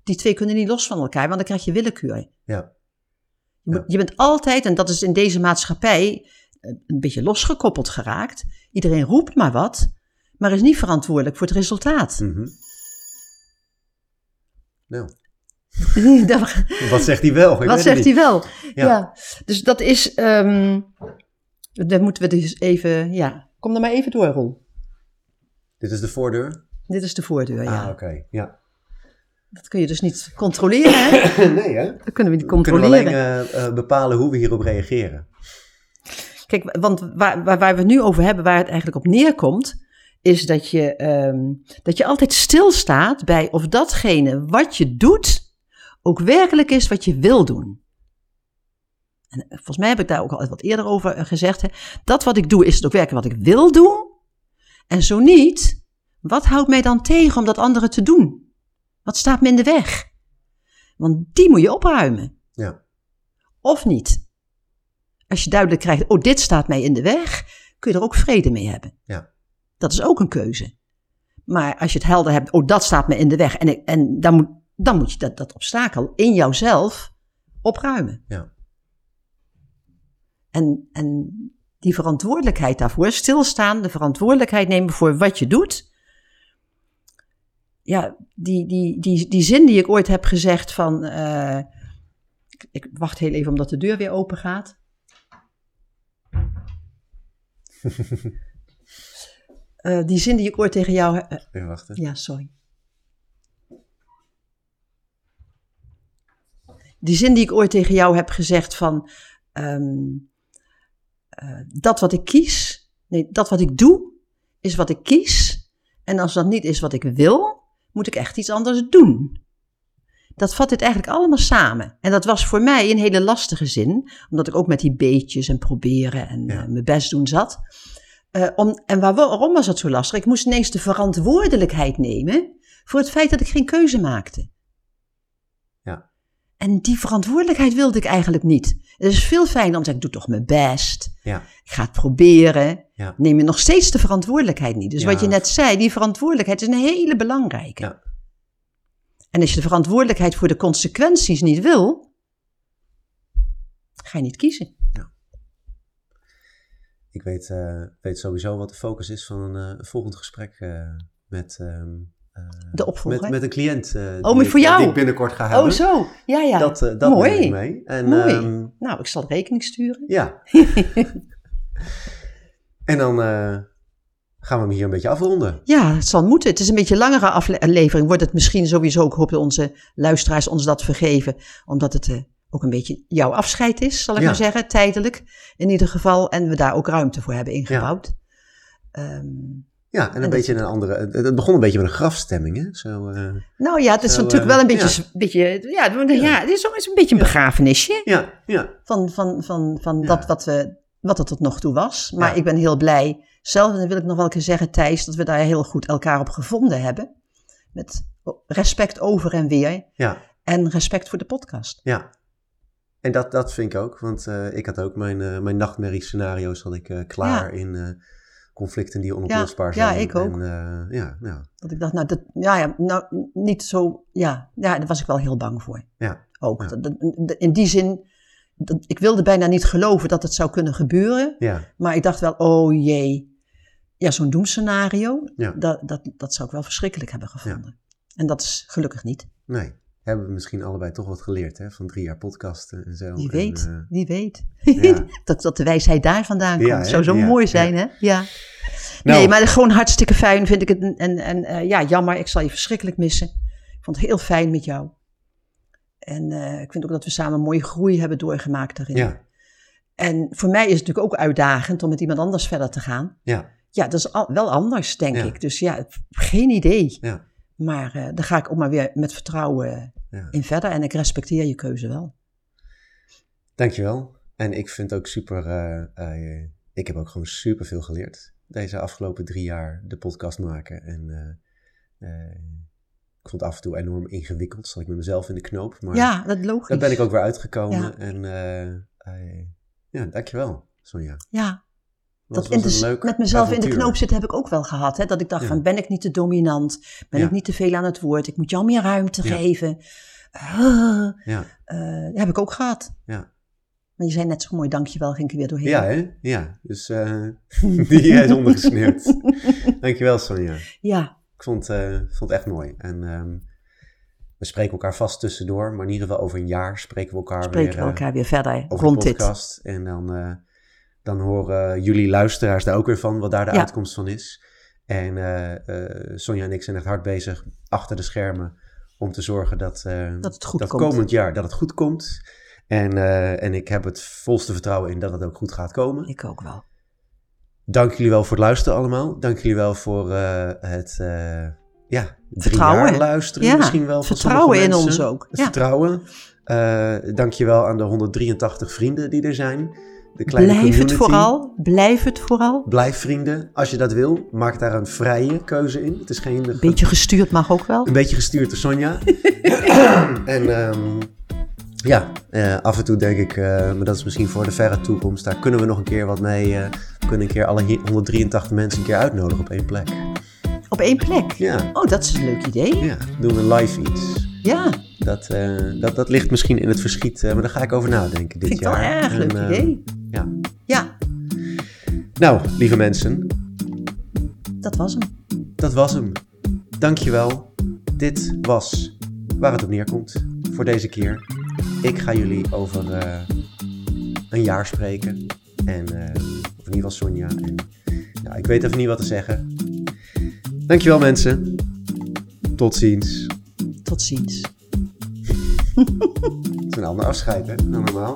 Die twee kunnen niet los van elkaar, want dan krijg je willekeur. ja, Ja. je bent altijd, en dat is in deze maatschappij eh, een beetje losgekoppeld geraakt. Iedereen roept maar wat, maar is niet verantwoordelijk voor het resultaat. mhm. Nou, wat zegt hij wel? Ik wat zegt hij wel? Ja. Ja. dus dat is, ehm daar moeten we dus even, ja, kom er maar even door, Roel. Dit is de voordeur? Dit is de voordeur, ja. Ah, oké. Ja. Dat kun je dus niet controleren, hè? nee, hè? Dat kunnen we niet We kunnen controleren. alleen eh, eh, bepalen hoe we hierop reageren. Kijk, want waar, waar, waar we het nu over hebben, waar het eigenlijk op neerkomt, is dat je, ehm, dat je altijd stilstaat bij of datgene wat je doet ook werkelijk is wat je wil doen. En eh, volgens mij heb ik daar ook al wat eerder over eh, gezegd. Hè. Dat wat ik doe, is het ook werkelijk wat ik wil doen? En zo niet, wat houdt mij dan tegen om dat andere te doen? Wat staat me in de weg? Want die moet je opruimen. Ja. Of niet. Als je duidelijk krijgt, oh, dit staat mij in de weg, kun je er ook vrede mee hebben. Ja. Dat is ook een keuze. Maar als je het helder hebt, oh, dat staat me in de weg, en, ik- en dan, moet, dan moet je dat, dat obstakel in jouzelf opruimen. Ja. En, en die verantwoordelijkheid daarvoor, stilstaan, de verantwoordelijkheid nemen voor wat je doet. Ja, die, die, die, die zin die ik ooit heb gezegd van. eh, ik, ik wacht heel even omdat de deur weer open gaat. Eh, die zin die ik ooit tegen jou. Even wachten. ja, sorry. Die zin die ik ooit tegen jou heb gezegd van ehm, eh, dat wat ik kies, nee, dat wat ik doe, is wat ik kies. En als dat niet is wat ik wil, moet ik echt iets anders doen. Dat vat dit eigenlijk allemaal samen. En dat was voor mij een hele lastige zin, omdat ik ook met die beetjes en proberen en Ja. mijn best doen zat. Eh, om, en waar- waarom was dat zo lastig? Ik moest ineens de verantwoordelijkheid nemen voor het feit dat ik geen keuze maakte. Ja. En die verantwoordelijkheid wilde ik eigenlijk niet. Het is veel fijner om te zeggen, ik doe toch mijn best. Ja. Ik ga het proberen. Ja. Neem je nog steeds de verantwoordelijkheid niet. Dus Ja. wat je net zei, die verantwoordelijkheid is een hele belangrijke. Ja. En als je de verantwoordelijkheid voor de consequenties niet wil, ga je niet kiezen. Ik weet, eh, weet sowieso wat de focus is van een, eh, volgend gesprek eh, met, ehm, eh, De opvolger? met, met een cliënt. maar die ik, voor eh, jou? Die ik binnenkort ga hebben. Oh, zo. Ja, ja. Dat, eh, dat Mooi. neem ik mee. En, Mooi. ehm, Nou, ik zal rekening sturen. ja. en dan gaan we hem hier een beetje afronden. Ja, het zal moeten. Het is een beetje een langere aflevering. Wordt het misschien sowieso. Ik hoop dat onze luisteraars ons dat vergeven. Omdat het ook een beetje jouw afscheid is, zal ik Ja. maar zeggen. Tijdelijk in ieder geval. En we daar ook ruimte voor hebben ingebouwd. Ehm, Ja, en een beetje een andere... Het, begon een beetje met een grafstemming, hè? Zo, eh, nou ja, het is Zo, natuurlijk eh, wel een beetje... beetje ja, ja. het is ook eens een beetje een begrafenisje. ja, ja, Van, van, van, van Ja. dat wat, we, wat het tot nog toe was. Maar Ja. ik ben heel blij. Zelf, en dan wil ik nog wel een keer zeggen, Thijs, dat we daar heel goed elkaar op gevonden hebben. Met respect over en weer. ja, En respect voor de podcast. ja. En dat, dat vind ik ook, want eh, ik had ook mijn, eh mijn nachtmerrie-scenario's had ik, eh, klaar in conflicten die onoplosbaar Ja, zijn. ja, ik ook. En, eh, ja, nou, Dat ik dacht, nou, dat, ja, ja, nou, niet zo, ja, ja, daar was ik wel heel bang voor. ja, Ook. Ja. Dat- dat- in die zin, dat, ik wilde bijna niet geloven dat het zou kunnen gebeuren. ja, Maar ik dacht wel, oh jee. Ja, zo'n doemscenario, Ja. dat, dat, dat zou ik wel verschrikkelijk hebben gevonden. En dat is gelukkig niet. nee. Hebben we misschien allebei toch wat geleerd, hè? Van drie jaar podcasten en zo. Wie En, weet, eh, wie weet. ja. dat, dat de wijsheid daar vandaan komt. Ja, zou zo Ja, mooi zijn, hè? Ja. Nou. Nee, maar gewoon hartstikke fijn vind ik het. En, en eh, ja, jammer, ik zal je verschrikkelijk missen. Ik vond het heel fijn met jou. En eh, ik vind ook dat we samen een mooie groei hebben doorgemaakt daarin. ja, En voor mij is het natuurlijk ook uitdagend om met iemand anders verder te gaan. ja, Ja, dat is al, wel anders, denk ik. Dus ja, geen idee. ja, Maar eh, daar ga ik ook maar weer met vertrouwen ja. in verder. En ik respecteer je keuze wel. Dankjewel. En ik vind ook super, eh, eh, ik heb ook gewoon super veel geleerd. Deze afgelopen drie jaar de podcast maken. En eh, ik vond het af en toe enorm ingewikkeld. Zat ik met mezelf in de knoop. Maar ja, dat is logisch. daar ben ik ook weer uitgekomen. Ja. En ja, dankjewel Sonja. Ja, Dat in de, met mezelf in de knoop zitten heb ik ook wel gehad. Hè? Dat ik dacht Ja. van, ben ik niet te dominant? Ben Ja. ik niet te veel aan het woord? Ik moet jou meer ruimte Ja. geven. Ah, Ja, eh, heb ik ook gehad. ja. Maar je zei net zo mooi, dankjewel, ging ik er weer doorheen. ja hè? Ja, dus eh, die is ondergesneeuwd. dankjewel Sonja. Ja, Ik vond, eh, vond het echt mooi. En ehm, we spreken elkaar vast tussendoor, maar in ieder geval over een jaar spreken we elkaar spreken weer we eh, elkaar weer verder rond dit. podcast. En dan, dan horen jullie luisteraars daar ook weer van, wat daar de Ja. uitkomst van is. En eh, eh, Sonja en ik zijn echt hard bezig achter de schermen om te zorgen dat, eh, Dat het goed dat komt. komend jaar dat het goed komt. En, en ik heb het volste vertrouwen in dat het ook goed gaat komen. Ik ook wel. Dank jullie wel voor het luisteren allemaal. Dank jullie wel voor het eh, ja, drie Vertrouwen. jaar luisteren Ja, misschien wel. vertrouwen in ons ook. Ja. vertrouwen. Dank je wel aan de 183 vrienden die er zijn. De kleine Blijf het vooral. Blijf het vooral. Blijf vrienden. Als je dat wil, maak daar een vrije keuze in. Het is geen... Een beetje gestuurd mag ook wel. Een beetje gestuurd door Sonja. en ehm, ja, eh, af en toe denk ik, eh, maar dat is misschien voor de verre toekomst, daar kunnen we nog een keer wat mee. eh, we kunnen een keer alle hi- 183 mensen een keer uitnodigen op één plek. Op één plek. Ja, Oh, dat is een leuk idee. ja doen we live iets. Ja, Dat, dat, dat ligt misschien in het verschiet, maar daar ga ik over nadenken dit vind ik wel jaar. erg En, leuk eh, idee. Ja. Ja, Nou, lieve mensen, dat was hem. dat was hem. Dankjewel. Dit was waar het op neerkomt voor deze keer. Ik ga jullie over eh, een jaar spreken. En, eh, of in ieder geval Sonja. En, ja, ik weet even niet wat te zeggen. Dankjewel mensen. Tot ziens. Tot ziens. Het is een ander afscheid hè, dan normaal.